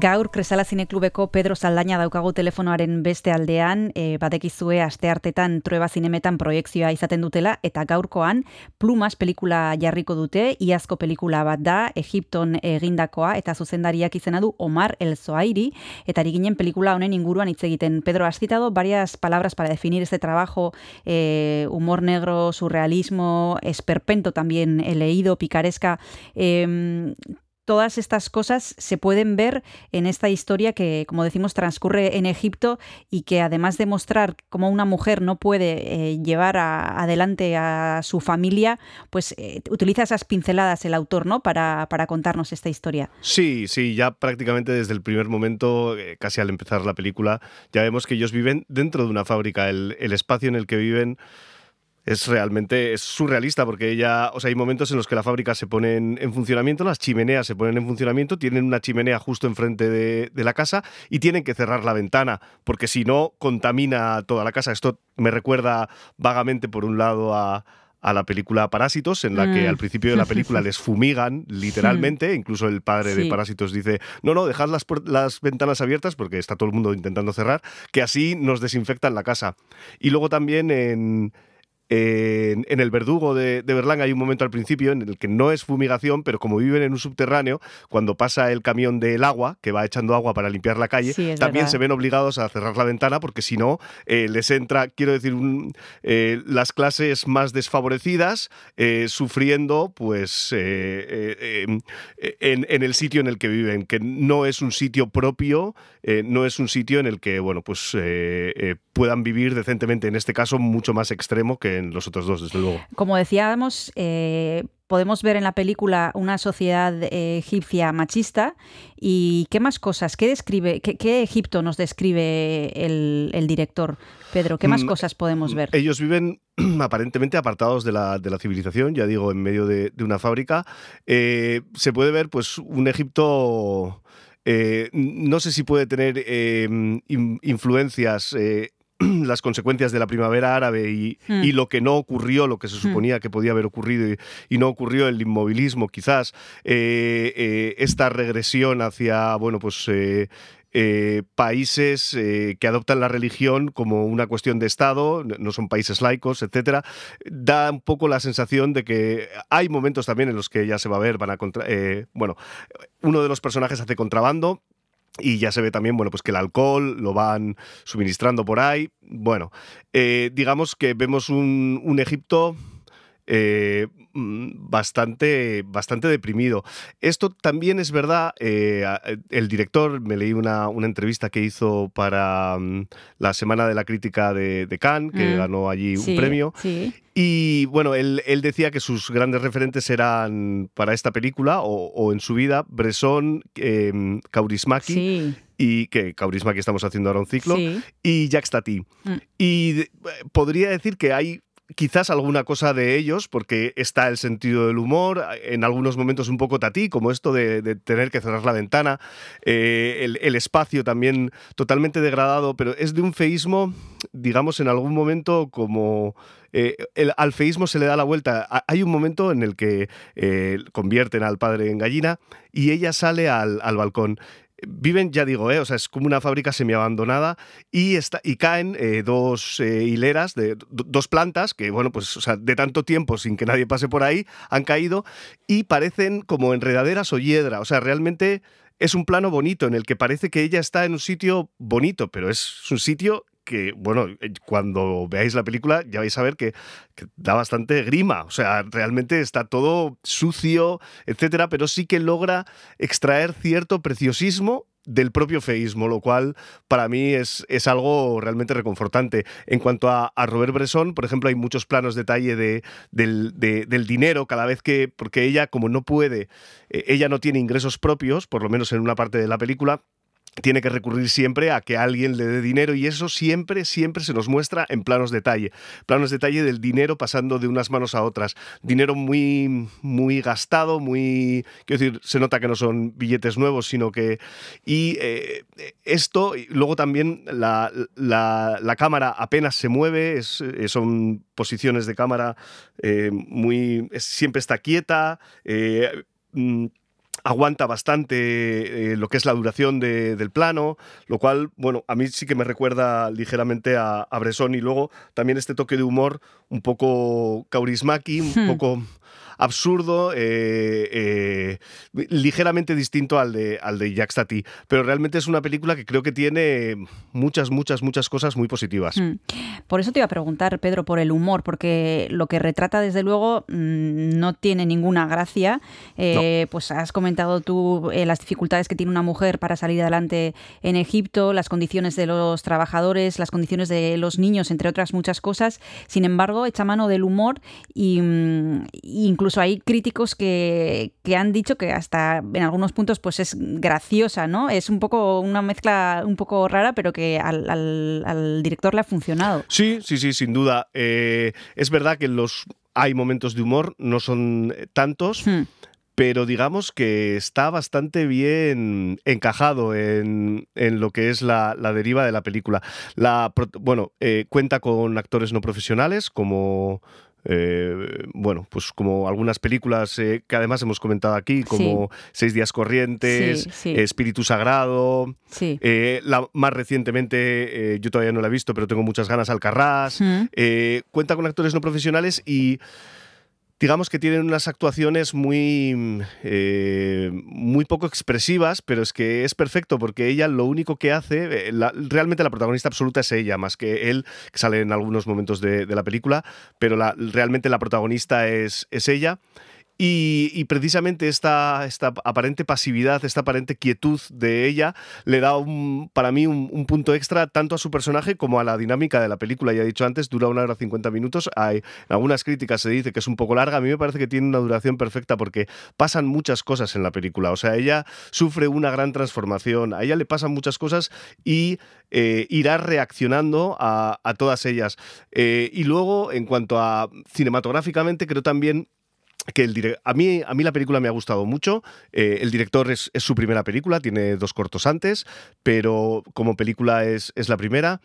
Gaur Kresala Zineklubeko Pedro Saldaña daukagu telefonoaren beste aldean, e, batekizue aste hartetan trueba zinemetan proiektzioa izaten dutela, eta gaurkoan Plumas pelikula jarriko dute, iazko pelikula bat da, Egipton egindakoa, eta zuzendariak izena du Omar El Zoairi, eta ari ginen pelikula honen inguruan hitz egiten. Pedro, has citado varias palabras para definir este trabajo, eh, humor negro, surrealismo, esperpento también he leído, picaresca. Eh, todas estas cosas se pueden ver en esta historia que, como decimos, transcurre en Egipto y que además de mostrar cómo una mujer no puede eh, llevar adelante a su familia, pues eh, utiliza esas pinceladas el autor, ¿no? Para, para contarnos esta historia. Sí, sí, ya prácticamente desde el primer momento, eh, casi al empezar la película, ya vemos que ellos viven dentro de una fábrica. El, el espacio en el que viven es realmente es surrealista porque ella, o sea, hay momentos en los que la fábrica se pone en, en funcionamiento, las chimeneas se ponen en funcionamiento, tienen una chimenea justo enfrente de, de la casa y tienen que cerrar la ventana porque si no contamina toda la casa. Esto me recuerda vagamente por un lado a a la película Parásitos, en la que Mm. al principio de la película les fumigan [LAUGHS] literalmente, incluso el padre de. Parásitos dice, no, no, dejad las, las ventanas abiertas porque está todo el mundo intentando cerrar, que así nos desinfectan la casa. Y luego también en, en, en El Verdugo de, de Berlán hay un momento al principio en el que no es fumigación, pero como viven en un subterráneo, cuando pasa el camión del agua, que va echando agua para limpiar la calle, Sí, también verdad. se ven obligados a cerrar la ventana porque si no, eh, les entra, quiero decir, un- eh, las clases más desfavorecidas eh, sufriendo pues en, en el sitio en el que viven, que no es un sitio propio, no es un sitio en el que bueno pues puedan vivir decentemente, en este caso mucho más extremo que en los otros dos, desde luego. Como decíamos, eh, podemos ver en la película una sociedad eh, egipcia machista. ¿Y qué más cosas? ¿Qué, describe, qué, qué Egipto nos describe el, el director, Pedro? ¿Qué más Mm, cosas podemos ver? Ellos viven [CLEARS THROAT] aparentemente apartados de la, de la civilización, ya digo, en medio de, de una fábrica. Eh, se puede ver pues un Egipto, eh, no sé si puede tener eh, in- influencias. eh, [CLEARS THROAT] las consecuencias de la primavera árabe y, Hmm. y lo que no ocurrió, lo que se Hmm. suponía que podía haber ocurrido y, y no ocurrió, el inmovilismo quizás, eh, eh, esta regresión hacia, bueno, pues eh, eh, países eh, que adoptan la religión como una cuestión de Estado, no son países laicos, etcétera, da un poco la sensación de que hay momentos también en los que ya se va a ver, van a contra- eh, bueno, uno de los personajes hace contrabando. Y ya se ve también, bueno, pues que el alcohol lo van suministrando por ahí. Bueno, eh, digamos que vemos un, un Egipto eh, bastante, bastante deprimido. Esto también es verdad, eh, el director, me leí una, una entrevista que hizo para mm, la Semana de la Crítica de, de Cannes, que Mm. ganó allí Sí, un premio. Sí. Y bueno, él, él decía que sus grandes referentes eran para esta película o, o en su vida Bresson, eh, Kaurismäki Sí. y que Kaurismäki estamos haciendo ahora un ciclo Sí. y Jacques Tati. Mm. Y de- podría decir que hay quizás alguna cosa de ellos, porque está el sentido del humor, en algunos momentos un poco tatí, como esto de, tener que cerrar la ventana, eh, el, espacio también totalmente degradado, pero es de un feísmo, digamos, en algún momento como... eh, el, al feísmo se le da la vuelta. Ha- Hay un momento en el que eh, convierten al padre en gallina y ella sale al, al balcón viven, ya digo, ¿eh? o sea, es como una fábrica semiabandonada y, está, y caen eh, dos eh, hileras, de do- dos plantas que, bueno, pues o sea, de tanto tiempo sin que nadie pase por ahí, han caído y parecen como enredaderas o hiedra. O sea, realmente es un plano bonito en el que parece que ella está en un sitio bonito, pero es un sitio que, bueno, eh, cuando veáis la película ya vais a ver que, da bastante grima. O sea, realmente está todo sucio, etcétera, pero sí que logra extraer cierto preciosismo del propio feísmo, lo cual para mí es, es algo realmente reconfortante. En cuanto a, Robert Bresson, por ejemplo, hay muchos planos detalle de, del, de- del dinero cada vez que, porque ella como no puede, eh, ella no tiene ingresos propios, por lo menos en una parte de la película, tiene que recurrir siempre a que alguien le dé dinero y eso siempre, siempre se nos muestra en planos detalle. Planos detalle del dinero pasando de unas manos a otras. Dinero muy, muy gastado, muy... Quiero decir, se nota que no son billetes nuevos, sino que... Y eh, esto, y luego también la, la- cámara apenas se mueve, es- eh, son posiciones de cámara eh, muy... siempre está quieta. mm, aguanta bastante eh, lo que es la duración de- del plano, lo cual, bueno, a mí sí que me recuerda ligeramente a, a Bresson y luego también este toque de humor un poco kaurismaki, un Hmm. poco absurdo, eh, eh, ligeramente distinto al de, al de Jacques Tati, pero realmente es una película que creo que tiene muchas, muchas, muchas cosas muy positivas. Mm. Por eso te iba a preguntar, Pedro, por el humor, porque lo que retrata, desde luego, mm, no tiene ninguna gracia. Eh, Pues has comentado tú las dificultades que tiene una mujer para salir adelante en Egipto, las condiciones de los trabajadores, las condiciones de los niños, entre otras muchas cosas. Sin embargo, echa mano del humor y mm, incluso hay críticos que, que han dicho que hasta en algunos puntos pues es graciosa, ¿no? Es un poco una mezcla un poco rara, pero que al, al- al director le ha funcionado. Sí, sí, sí, sin duda. Eh, es verdad que los hay momentos de humor, no son eh, tantos, Hmm. pero digamos que está bastante bien encajado en, en lo que es la, la deriva de la película. La, bueno, eh, cuenta con actores no profesionales como... eh, bueno, pues como algunas películas eh, que además hemos comentado aquí, como Seis días corrientes, Sí, sí. Espíritu Sagrado, Sí. eh, la, más recientemente, yo todavía no la he visto, pero tengo muchas ganas, Alcarrás. Mm. Cuenta con actores no profesionales y digamos que tienen unas actuaciones muy, eh, muy poco expresivas, pero es que es perfecto porque ella lo único que hace, eh, realmente la protagonista absoluta es ella, más que él, que sale en algunos momentos de, de la película, pero la- realmente la protagonista es, es ella. Y, precisamente esta, esta aparente pasividad, esta aparente quietud de ella, le da un, para mí un, un punto extra tanto a su personaje como a la dinámica de la película. Ya he dicho antes, dura una hora 50 minutos. Hay, en algunas críticas se dice que es un poco larga. A mí me parece que tiene una duración perfecta porque pasan muchas cosas en la película. O sea, ella sufre una gran transformación. A ella le pasan muchas cosas y eh, irá reaccionando a, a todas ellas. Eh, y luego, en cuanto a cinematográficamente, creo también que el a mí a mí la película me ha gustado mucho. Eh, el director es, es su primera película tiene dos cortos antes pero como película es, es la primera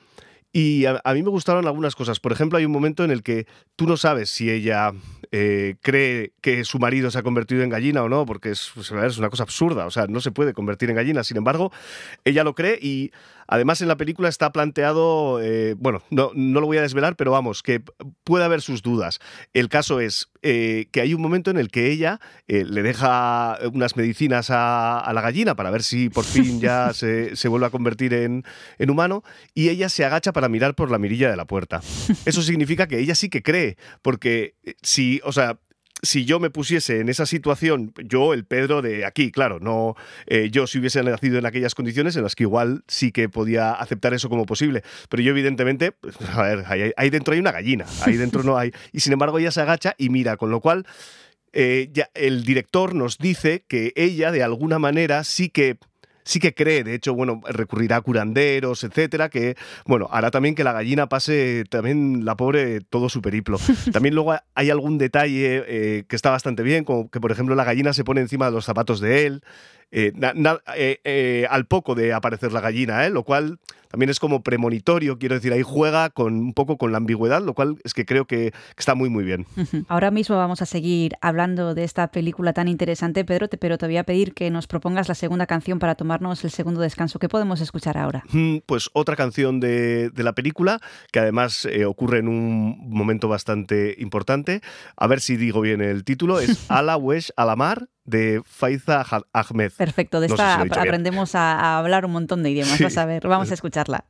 y a, a mí me gustaron algunas cosas. Por ejemplo hay un momento en el que tú no sabes si ella eh, cree que su marido se ha convertido en gallina o no porque es, pues, es una cosa absurda o sea no se puede convertir en gallina. Sin embargo ella lo cree y además en la película está planteado eh, bueno no, no lo voy a desvelar pero vamos que puede haber sus dudas. El caso es eh, que hay un momento en el que ella le deja unas medicinas a, a la gallina para ver si por [LAUGHS] fin ya se, se vuelve a convertir en, en humano y ella se agacha para mirar por la mirilla de la puerta. [LAUGHS] Eso significa que ella sí que cree, porque eh, si, o sea, si yo me pusiese en esa situación, yo, el Pedro de aquí, claro, no eh, yo si hubiese nacido en aquellas condiciones en las que igual sí que podía aceptar eso como posible, pero yo evidentemente, pues, a ver, ahí, ahí dentro hay una gallina, ahí dentro no hay, [LAUGHS] y sin embargo ella se agacha y mira, con lo cual eh, ya el director nos dice que ella de alguna manera sí que sí que cree, de hecho, bueno, recurrirá a curanderos, etcétera, que, bueno, hará también que la gallina pase también la pobre todo su periplo. [LAUGHS] También luego hay algún detalle eh, que está bastante bien, como que, por ejemplo, la gallina se pone encima de los zapatos de él, eh, na- na- eh, eh, al poco de aparecer la gallina, lo cual también es como premonitorio, quiero decir, ahí juega con un poco con la ambigüedad, lo cual es que creo que, está muy, muy bien. Ahora mismo vamos a seguir hablando de esta película tan interesante, Pedro, te- pero te voy a pedir que nos propongas la segunda canción para tomarnos el segundo descanso. ¿Qué podemos escuchar ahora? Mm, Pues otra canción de, de la película, que además eh, ocurre en un momento bastante importante. A ver si digo bien el título. Es [LAUGHS] Ala Wesh Alamar de Faiza Ahmed. Perfecto, de No esta si aprendemos a, a hablar un montón de idiomas. Sí. Vas a ver, vamos a escucharla.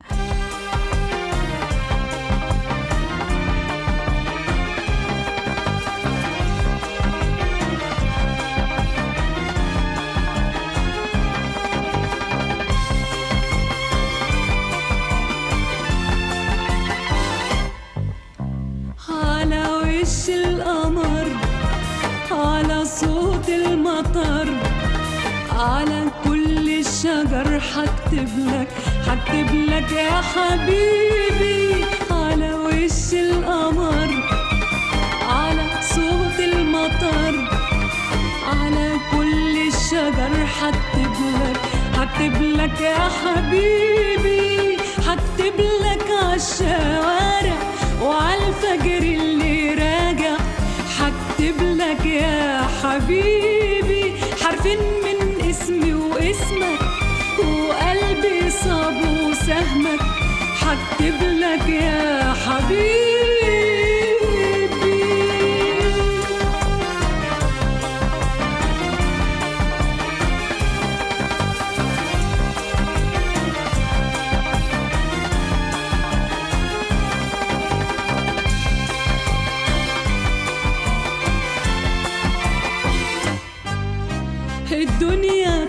حكتب لك حكتب لك يا حبيبي على وش القمر على صوت المطر على كل الشجر حكتب لك حكتب لك يا حبيبي حكتب لك عالشوارع وعالفجر اللي راجع حكتب لك يا حبيبي حرفين من سهمك حكتب لك يا حبيبي. الدنيا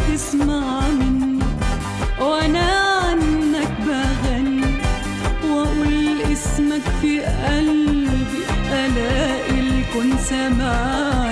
وانسى معاك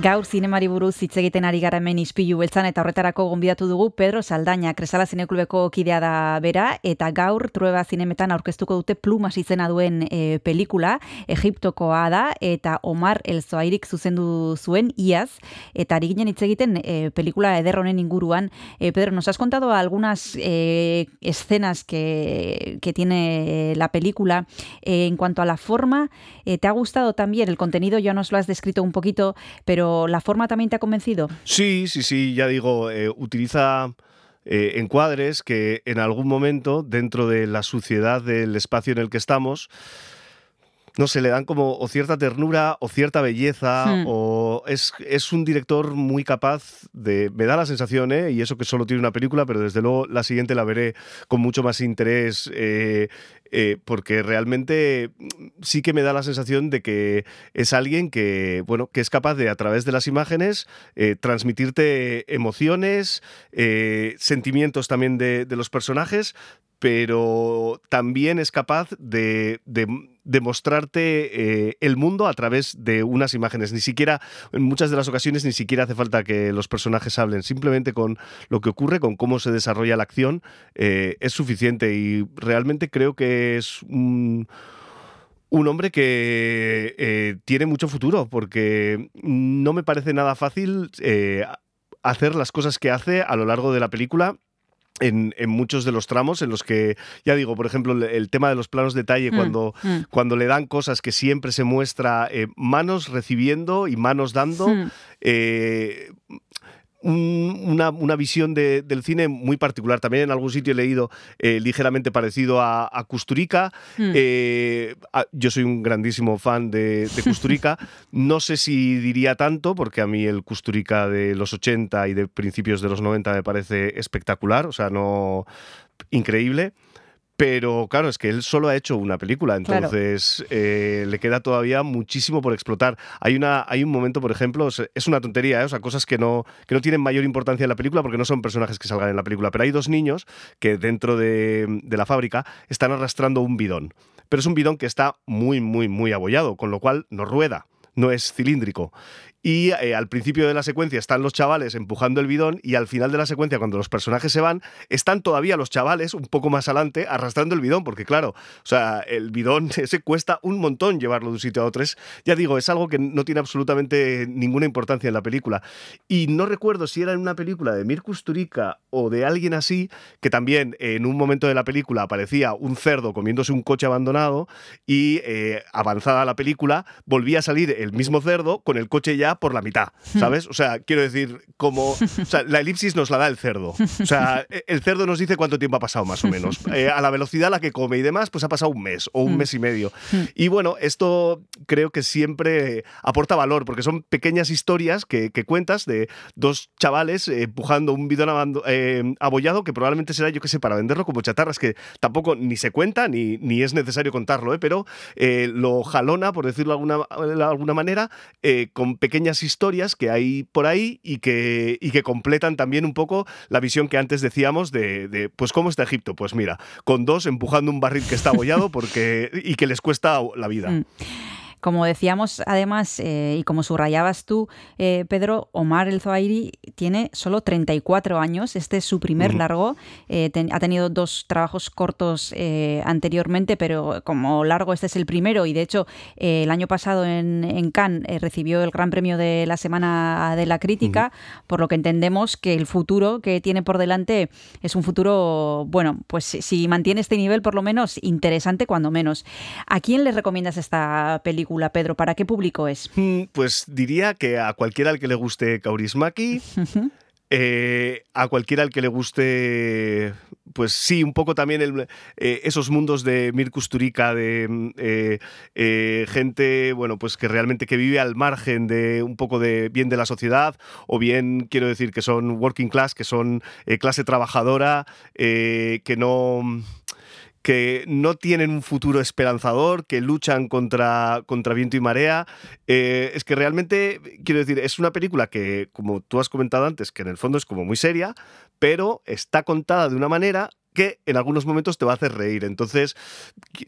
Gaur zinemari buruz hitz egiten ari gara hemen ispilu beltzan eta horretarako gonbidatu dugu Pedro Saldaña, Kresala Zineklubeko kidea da bera, eta gaur Trueba Zinemetan aurkeztuko dute Plumas izena duen e, pelikula, Egiptokoa da, eta Omar Elzoairik zuzendu zuen iaz, eta ari ginen hitz egiten e, pelikula ederronen inguruan. E, Pedro, nos has contado algunas e, escenas que, que tiene la película. En cuanto a la forma, eh, ¿te ha gustado también? El contenido ya nos lo has descrito un poquito, pero ¿la forma también te ha convencido? Sí, sí, sí, ya digo, eh, utiliza eh, encuadres que en algún momento, dentro de la suciedad del espacio en el que estamos, no sé, le dan como o cierta ternura o cierta belleza, Hmm. o es, es un director muy capaz de... Me da la sensación, ¿eh? y eso que solo tiene una película, pero desde luego la siguiente la veré con mucho más interés, eh, eh, porque realmente sí que me da la sensación de que es alguien que, bueno, que es capaz de, a través de las imágenes, eh, transmitirte emociones, sentimientos también de, de los personajes, pero también es capaz de, de- de mostrarte eh, el mundo a través de unas imágenes. Ni siquiera, en muchas de las ocasiones, ni siquiera hace falta que los personajes hablen. Simplemente con lo que ocurre, con cómo se desarrolla la acción, eh, es suficiente. Y realmente creo que es un hombre que eh, tiene mucho futuro, porque no me parece nada fácil eh, hacer las cosas que hace a lo largo de la película. En, en muchos de los tramos en los que, ya digo, por ejemplo, el, el tema de los planos detalle, Mm, cuando, mm. cuando le dan cosas que siempre se muestra eh, manos recibiendo y manos dando, Mm. eh, un- una, una visión de- del cine muy particular. También en algún sitio he leído eh, ligeramente parecido a, a Kusturica. Mm. Eh, a- yo soy un grandísimo fan de, de Kusturica. [LAUGHS] no sé si diría tanto, porque a mí el Kusturica de los 80 y de principios de los 90 me parece espectacular. O sea, no. increíble. Pero claro, es que él solo ha hecho una película, Claro. entonces eh, le queda todavía muchísimo por explotar. Hay, una, hay un momento, por ejemplo, es- es una tontería, ¿eh? o sea, cosas que no, que no tienen mayor importancia en la película porque no son personajes que salgan en la película, pero hay dos niños que dentro de, de la fábrica están arrastrando un bidón. Pero es un bidón que está muy, muy, muy abollado, con lo cual no rueda, no es cilíndrico. Y eh, al principio de la secuencia están los chavales empujando el bidón y al final de la secuencia, cuando los personajes se van, están todavía los chavales un poco más adelante arrastrando el bidón, porque claro, o sea, el bidón [LAUGHS] ese cuesta un montón llevarlo de un sitio a otro. Es, ya digo, es algo que no tiene absolutamente ninguna importancia en la película. Y no recuerdo si era en una película de Mir Kusturica o de alguien así, que también en un momento de la película aparecía un cerdo comiéndose un coche abandonado y eh, avanzada la película volvía a salir el mismo cerdo con el coche ya por la mitad, ¿sabes? O sea, quiero decir, como... La elipsis nos la da el cerdo. O sea, e- el cerdo nos dice cuánto tiempo ha pasado más o menos. Eh, a la velocidad a la que come y demás, pues ha pasado un mes o un mes y medio. Y bueno, esto creo que siempre aporta valor, porque son pequeñas historias que, cuentas de dos chavales eh, empujando un bidón eh, abollado que probablemente será, yo qué sé, para venderlo como chatarras, que tampoco ni se cuenta ni, ni es necesario contarlo, ¿eh? pero lo jalona, por decirlo de alguna, de alguna manera, con pequeñas historias que hay por ahí y que, y que completan también un poco la visión que antes decíamos de, de, pues, ¿cómo está Egipto? Pues mira, con dos empujando un barril que está abollado porque, y que les cuesta la vida. Mm. Como decíamos, además, eh, y como subrayabas tú, eh, Pedro, Omar El Zoairi tiene solo 34 años. Este es su primer largo. Eh, ten- ha tenido dos trabajos cortos anteriormente, pero como largo este es el primero. Y de hecho, el año pasado en, en Cannes recibió el Gran Premio de la Semana de la Crítica, por lo que entendemos que el futuro que tiene por delante es un futuro, bueno, pues si mantiene este nivel, por lo menos interesante, cuando menos. ¿A quién le recomiendas esta película, Pedro? ¿Para qué público es? Mm, Pues diría que a cualquiera al que le guste Kaurismaki, [LAUGHS] eh, a cualquiera al que le guste, pues sí, un poco también el- eh, esos mundos de Mir Kusturica, de mm, eh, eh, gente, bueno, pues que realmente que vive al margen de un poco de bien de la sociedad, o bien quiero decir que son working class, que son clase trabajadora, que no que no tienen un futuro esperanzador, que luchan contra, contra viento y marea. Eh, es que realmente, quiero decir, es una película que, como tú has comentado antes, que en el fondo es como muy seria, pero está contada de una manera que en algunos momentos te va a hacer reír. Entonces,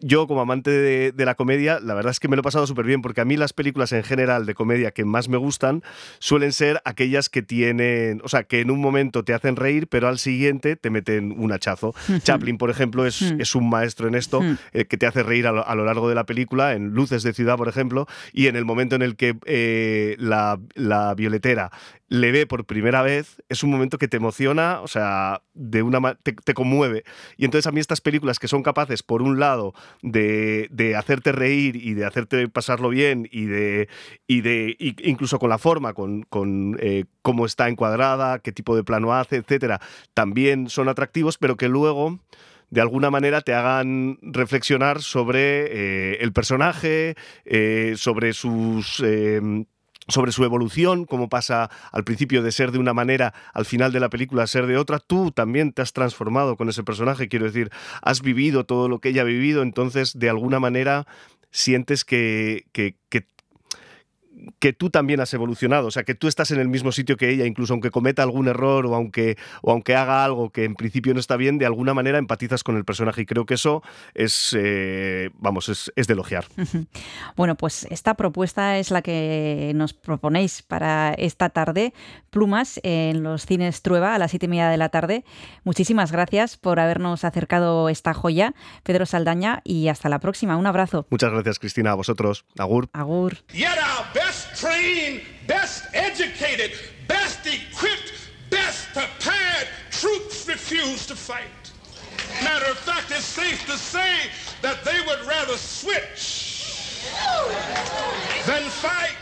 yo como amante de, de la comedia, la verdad es que me lo he pasado súper bien, porque a mí las películas en general de comedia que más me gustan suelen ser aquellas que tienen, o sea, que en un momento te hacen reír, pero al siguiente te meten un hachazo. Chaplin, por ejemplo, es, es un maestro en esto, eh, que te hace reír a lo, a lo largo de la película, en Luces de Ciudad, por ejemplo, y en el momento en el que eh, la, la violetera le ve por primera vez, es un momento que te emociona, o sea, de una te, te conmueve. Y entonces a mí estas películas que son capaces, por un lado, de, de hacerte reír y de hacerte pasarlo bien y de, y de y- incluso con la forma, con, con eh, cómo está encuadrada, qué tipo de plano hace, etcétera, también son atractivos, pero que luego de alguna manera te hagan reflexionar sobre eh, el personaje, eh, sobre sus... eh, sobre su evolución, cómo pasa al principio de ser de una manera, al final de la película ser de otra, tú también te has transformado con ese personaje, quiero decir, has vivido todo lo que ella ha vivido, entonces de alguna manera sientes que, que, que que tú también has evolucionado, o sea, que tú estás en el mismo sitio que ella, incluso aunque cometa algún error o aunque, o aunque haga algo que en principio no está bien, de alguna manera empatizas con el personaje y creo que eso es, eh, vamos, es, es de elogiar. [LAUGHS] Bueno, pues esta propuesta es la que nos proponéis para esta tarde. Plumas en los cines Trueba a las siete y media de la tarde. Muchísimas gracias por habernos acercado esta joya, Pedro Saldaña, y hasta la próxima. Un abrazo. Muchas gracias, Cristina, a vosotros. Agur. Agur. Trained, best educated, best equipped, best prepared troops refuse to fight. Matter of fact, it's safe to say that they would rather switch than fight.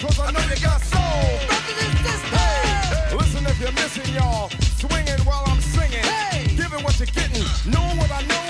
Cause I know you got soul. Hey, listen if you're missing y'all. Swinging while I'm singing. Giving what you're getting. Knowing what I know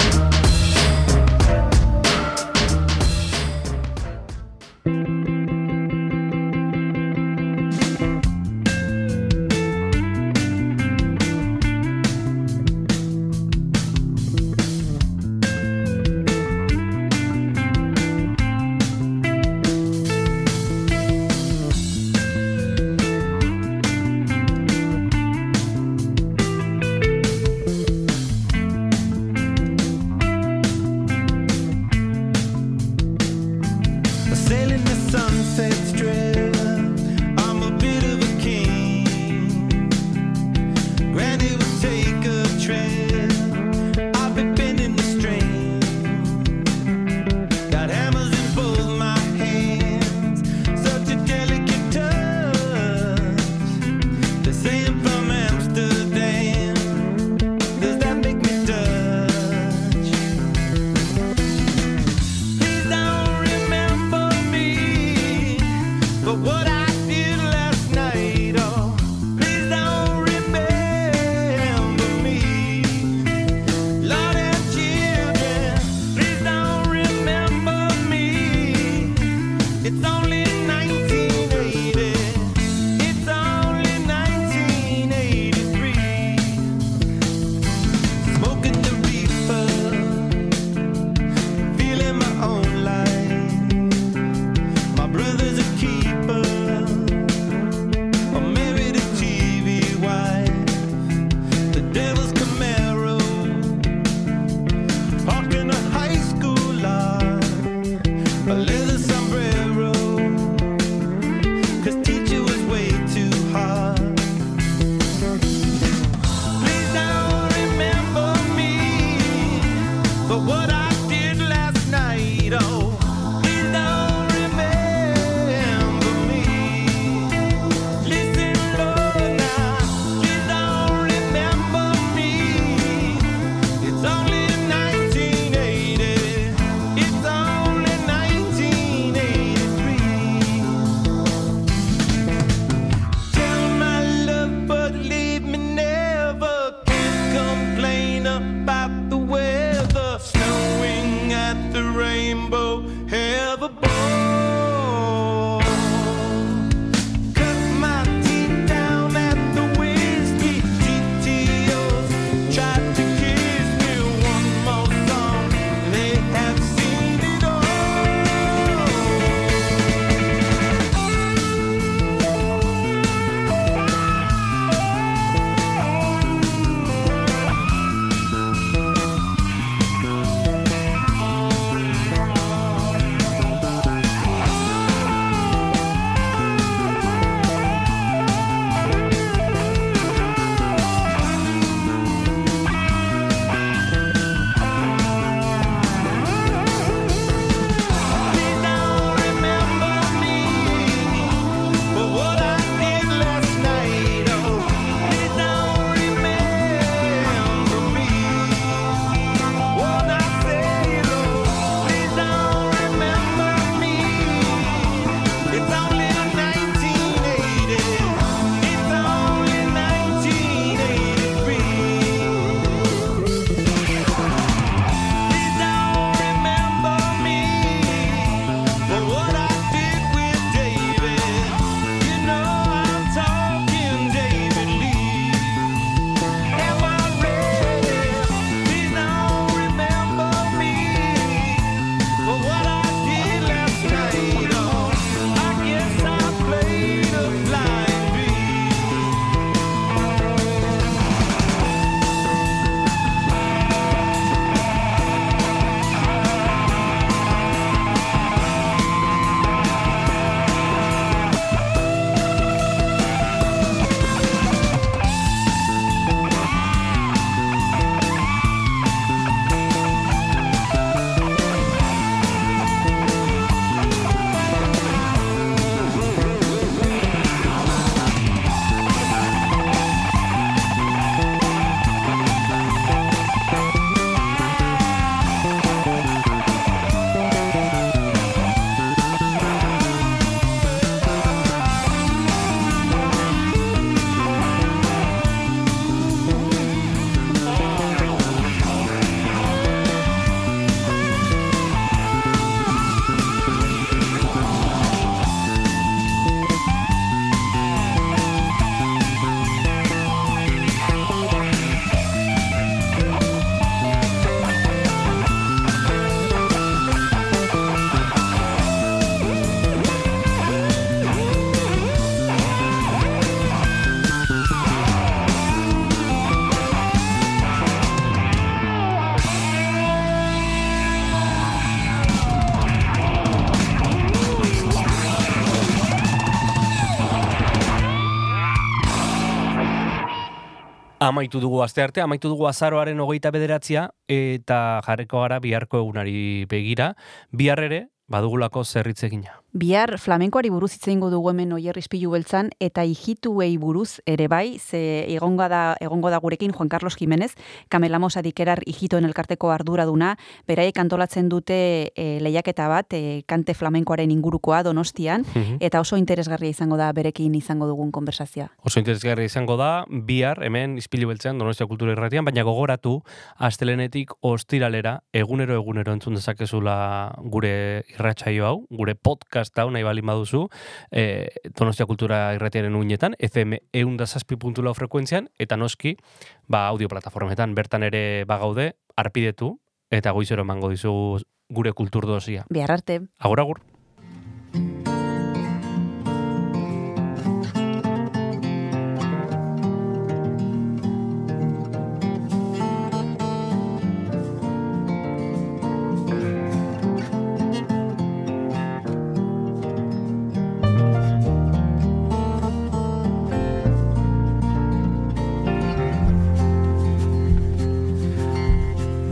Amaitu dugu aste arte, amaitu dugu azaroaren hogeita bederatzia, eta jarreko gara biharko egunari begira, bihar ere, badugulako zerritzegina. Bihar flamenkoari buruz hitz egingo dugu hemen Oier Ispilu beltzan eta hijituei buruz ere bai, ze egongo da egongo da gurekin Juan Carlos Jimenez, Kamelamos adikerar hijitoen elkarteko arduraduna, beraiek antolatzen dute e, lehiaketa bat, e, kante flamenkoaren ingurukoa Donostian Mhm. eta oso interesgarria izango da berekin izango dugun konversazioa. Oso interesgarria izango da, bihar, hemen izpilu beltzean, Donostia Kultura Irratian, baina gogoratu, astelenetik ostiralera, egunero egunero entzun dezakezula gure irratsaio hau, gure podcast hau nahi balin baduzu, e, Donostia Kultura Irratiaren uinetan, FM eunda lau frekuentzian, eta noski, ba, audio plataformetan, bertan ere bagaude, arpidetu, eta goizero emango dizu gure kultur dosia. Bihar arte. Agur, agur.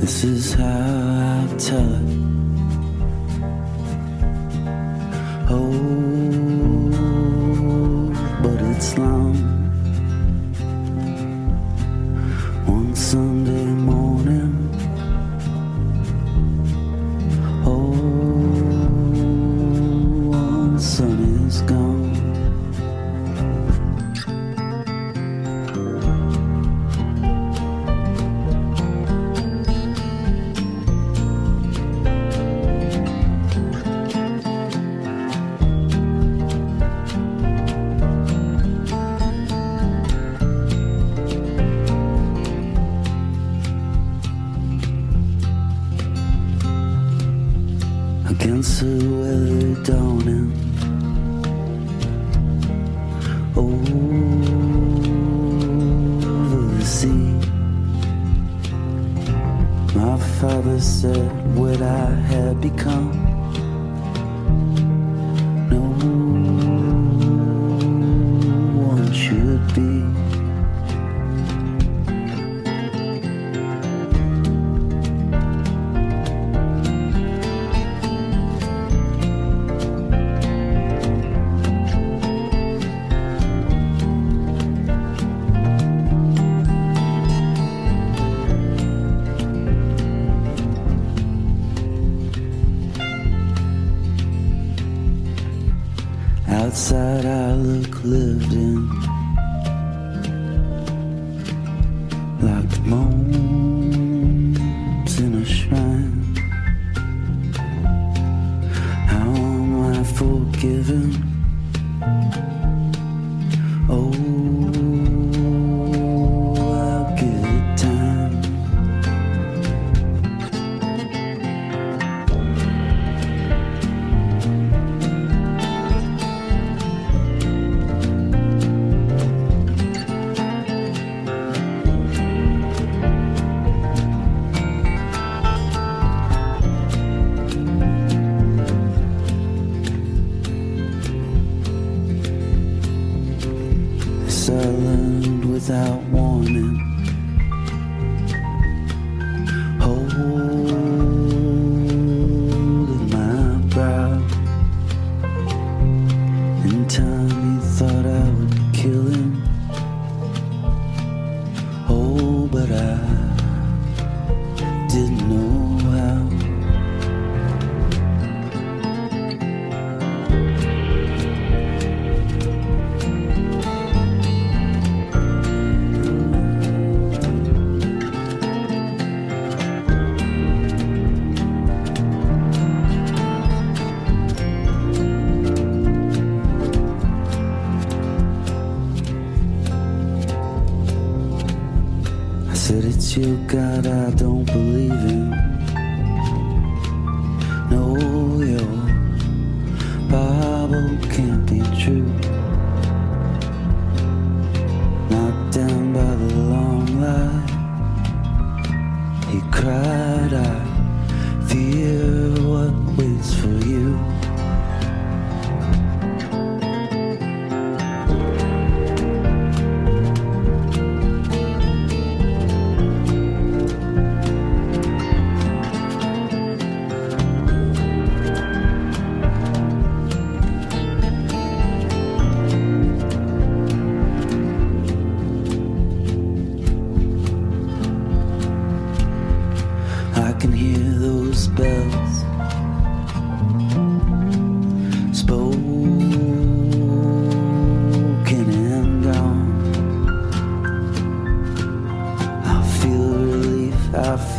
This is how I tell it. Oh, but it's long. One Sunday morning. Oh, one sun is gone.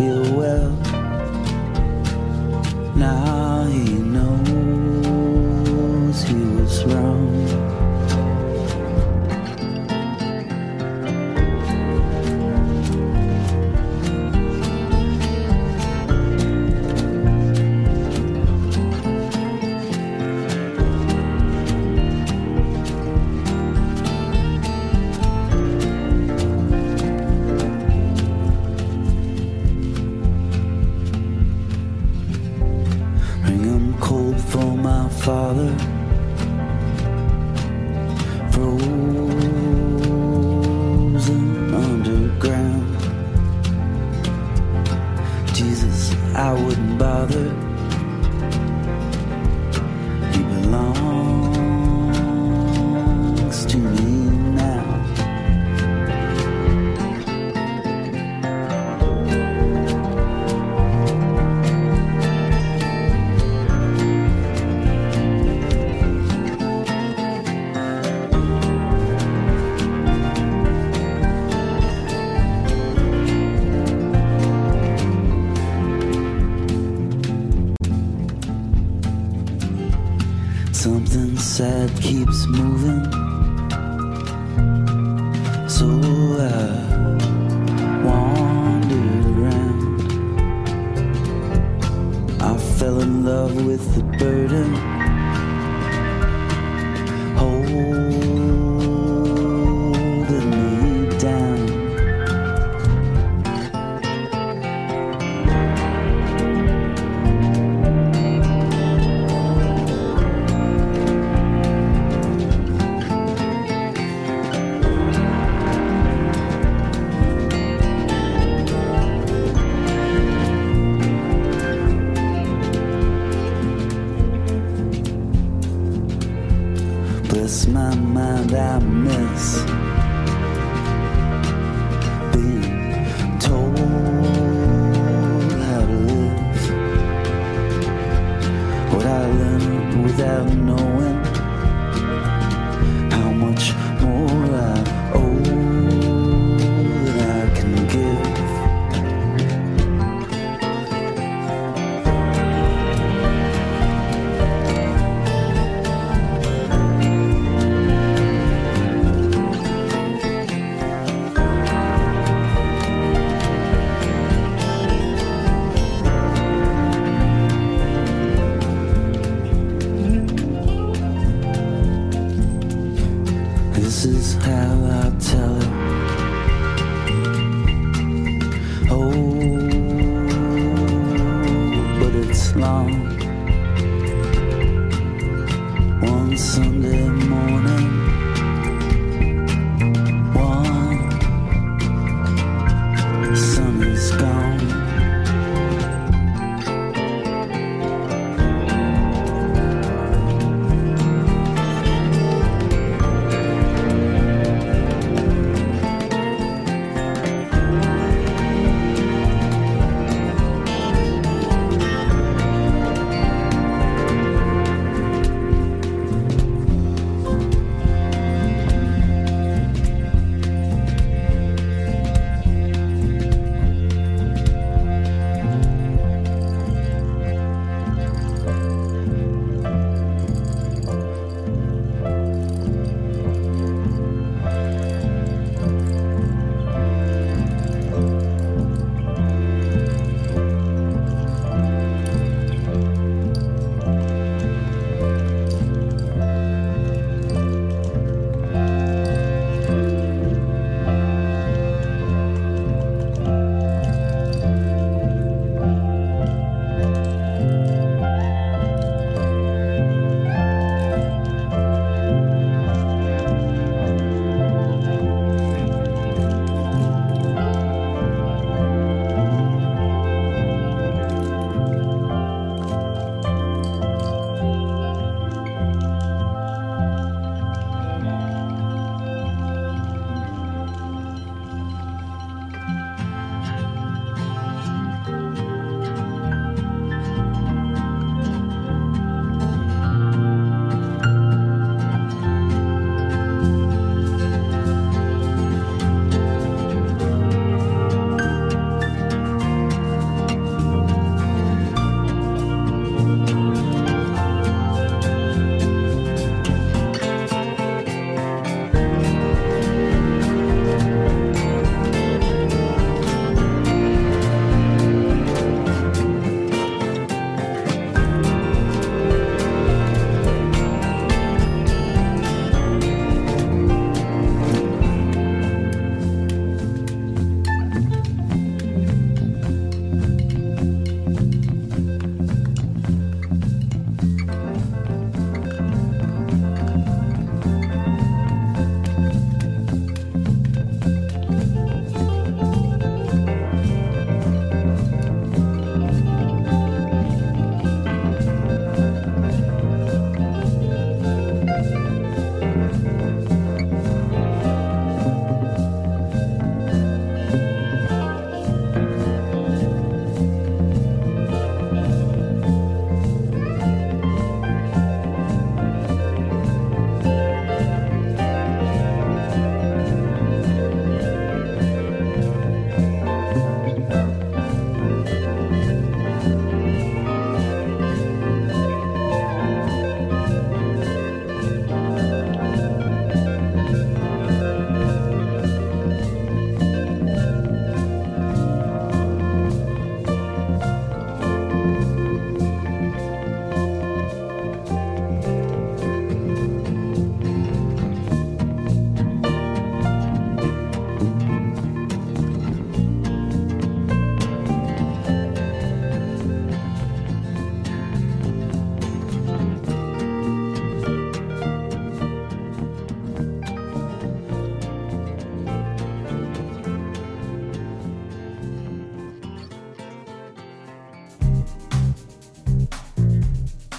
feel well.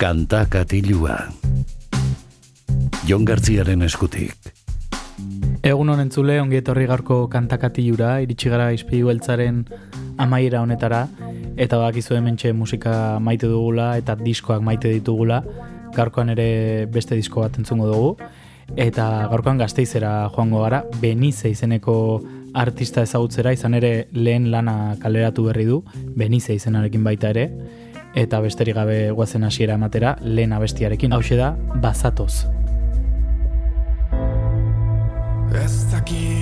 Kanta katilua. Jon Gartziaren eskutik. Egun honen zule, ongi etorri gaurko kantakatilura, iritsi gara izpilu beltzaren amaiera honetara, eta bakizu hementxe musika maite dugula, eta diskoak maite ditugula, gaurkoan ere beste disko bat entzungo dugu, eta gaurkoan gazteizera joango gara, Benize izeneko artista ezagutzera, izan ere lehen lana kaleratu berri du, Benize izenarekin baita ere, eta besterik gabe guazen hasiera ematera lehen abestiarekin. Hau da, bazatoz. Ez dakite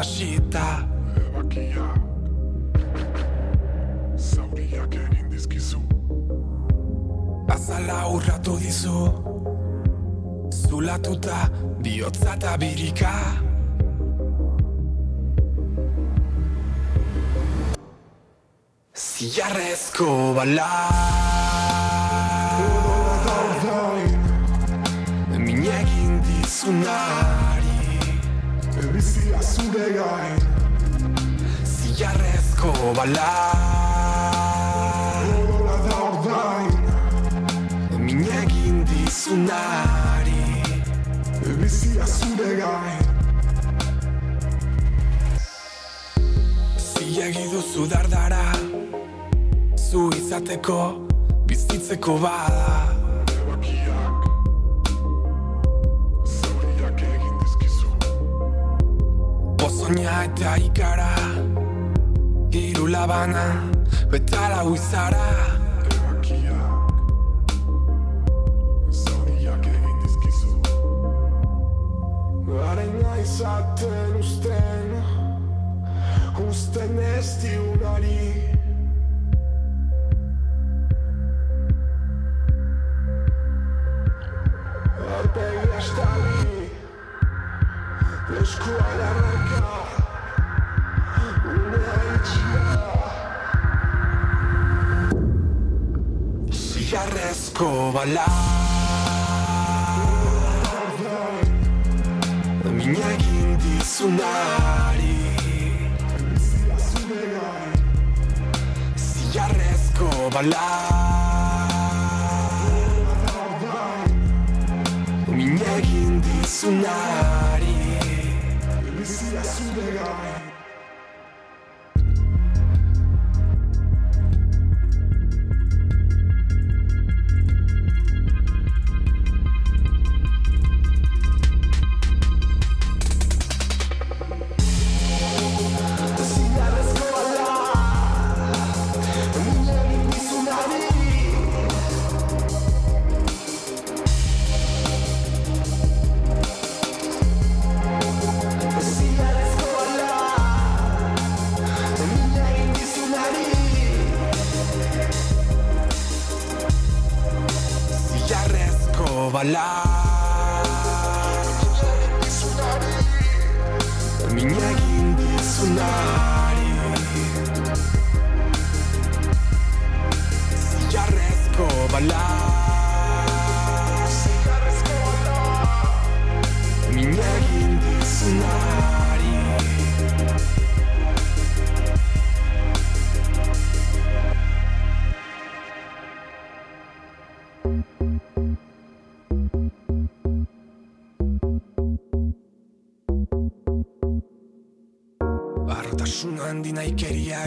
agita egin dizunari Ebizia zure gain Ziegi duzu dardara. Zu izateko bizitzeko bada. Pozoina eta ikara. Hiru labana Betala huizara esatte usten Usten ez diunari Aurpegi estali Eskua larraka Unea itxia Zigarrezko balada dizunari Ziarrezko bala. Min egin dizunari. Bizia zure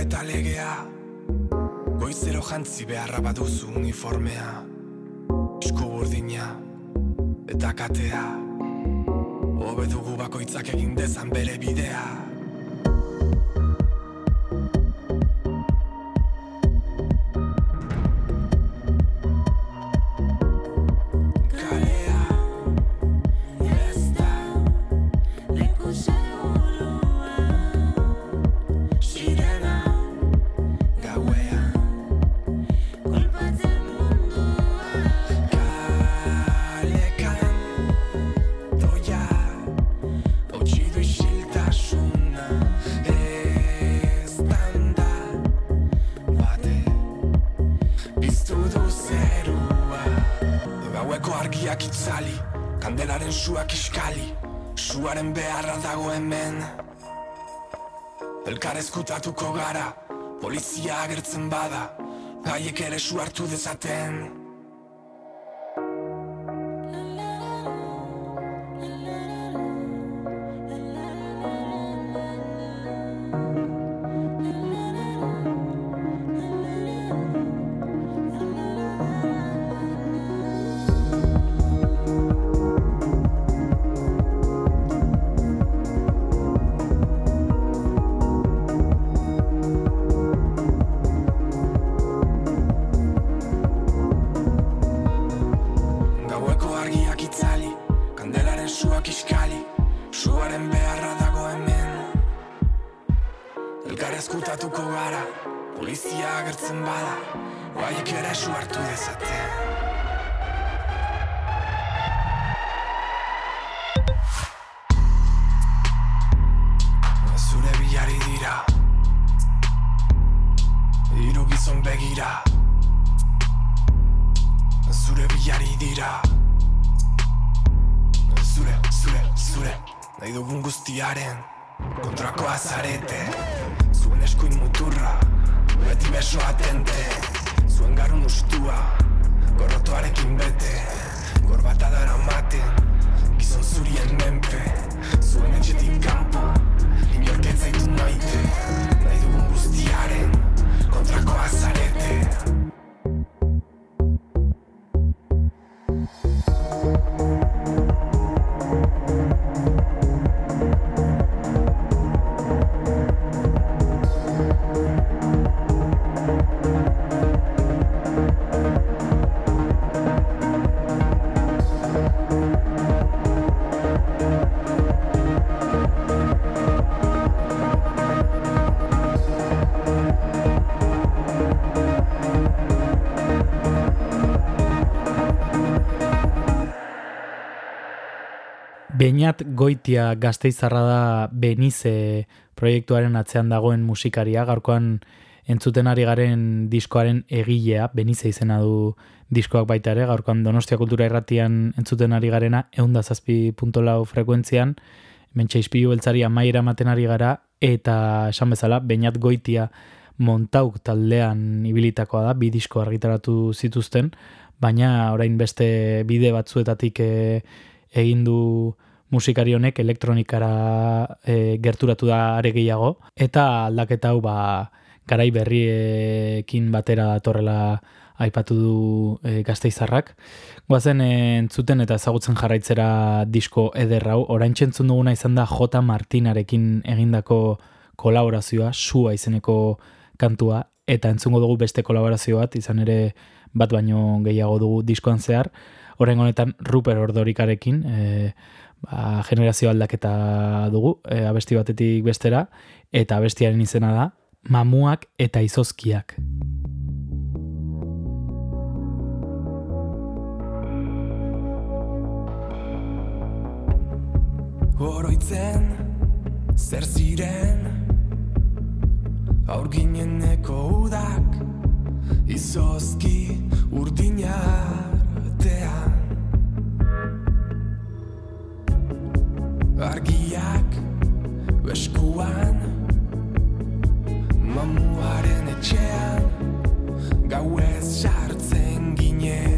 eta legea. Goizero jantzi beharra baduzu uniformea. Esku burdina eta katea. Hobe dugu bakoitzak egin dezan bere bidea ere su hartu dezaten Beñat Goitia gazteizarra da Benize proiektuaren atzean dagoen musikaria, gaurkoan entzuten ari garen diskoaren egilea, Benize izena du diskoak baita ere, gaurkoan Donostia Kultura Irratian entzuten ari garena, eunda zazpi puntolau frekuentzian, mentxe izpilu beltzari amaiera ematen ari gara, eta esan bezala, Beñat Goitia montauk taldean ibilitakoa da, bi disko argitaratu zituzten, baina orain beste bide batzuetatik e, egin du musikari honek elektronikara e, gerturatu da are gehiago eta aldaketa hau ba garai berriekin batera datorrela aipatu du e, gazteizarrak. Goazen e, entzuten eta ezagutzen jarraitzera disko eder hau, orain txentzun duguna izan da J. Martinarekin egindako kolaborazioa, sua izeneko kantua, eta entzungo dugu beste kolaborazio bat, izan ere bat baino gehiago dugu diskoan zehar, Horren honetan Ruper Ordorikarekin e, ba, generazio aldaketa dugu, e, abesti batetik bestera, eta abestiaren izena da Mamuak eta Izozkiak. Oroitzen, zer ziren Aurgineneko udak Izozki urdina artean Argiak eskuan Mamuaren etxean Gauez sartzen ginen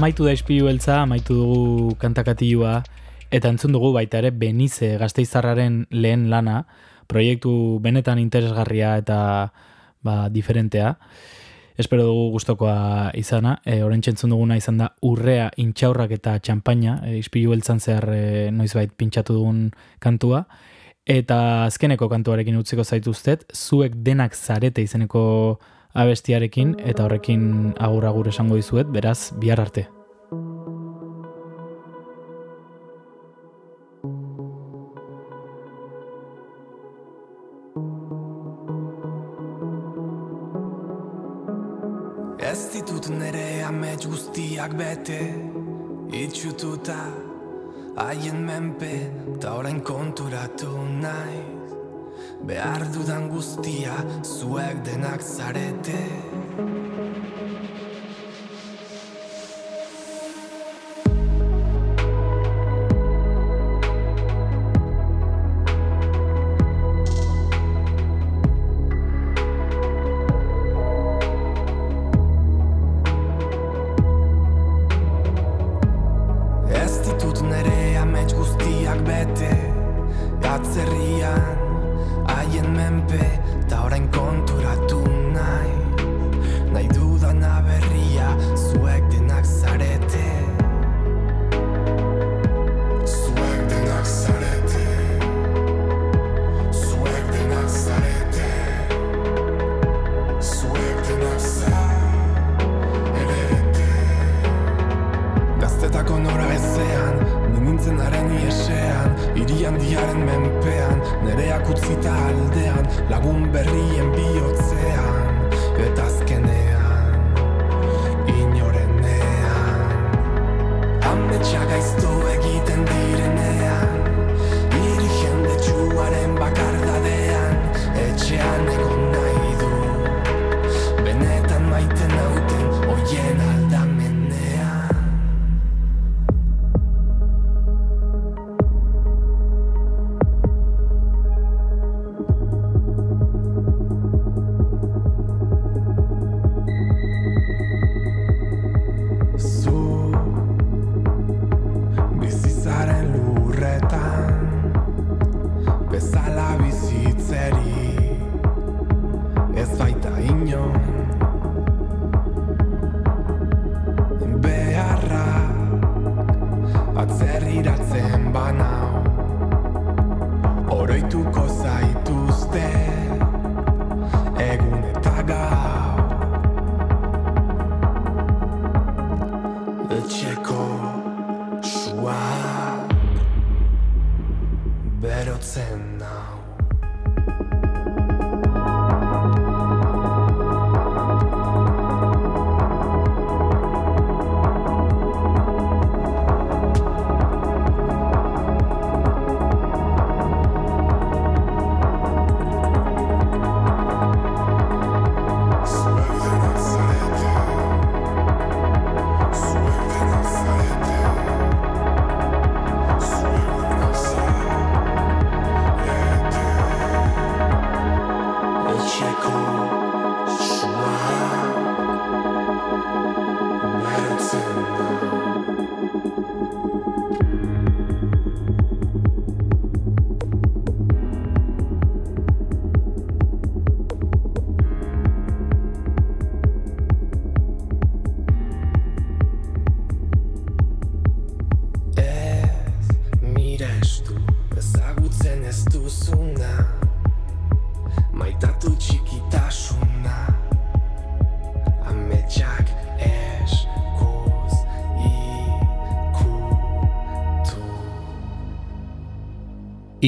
Amaitu da ispilu beltza, amaitu dugu kantakatilua, eta entzun dugu baita ere Benize gazteizarraren lehen lana, proiektu benetan interesgarria eta ba, diferentea. Espero dugu gustokoa izana. E, Oren entzun duguna izan da urrea, intxaurrak eta txampaina, e, ispilu beltzan zehar e, noizbait pintxatu dugun kantua. Eta azkeneko kantuarekin utziko zaituztet, zuek denak zarete izeneko abestiarekin, eta horrekin agur-agur esango dizuet, beraz, bihar arte. Ez ditut nere amets guztiak bete Itxututa haien menpe Ta orain konturatu naiz Behar dudan guztia zuek denak zarete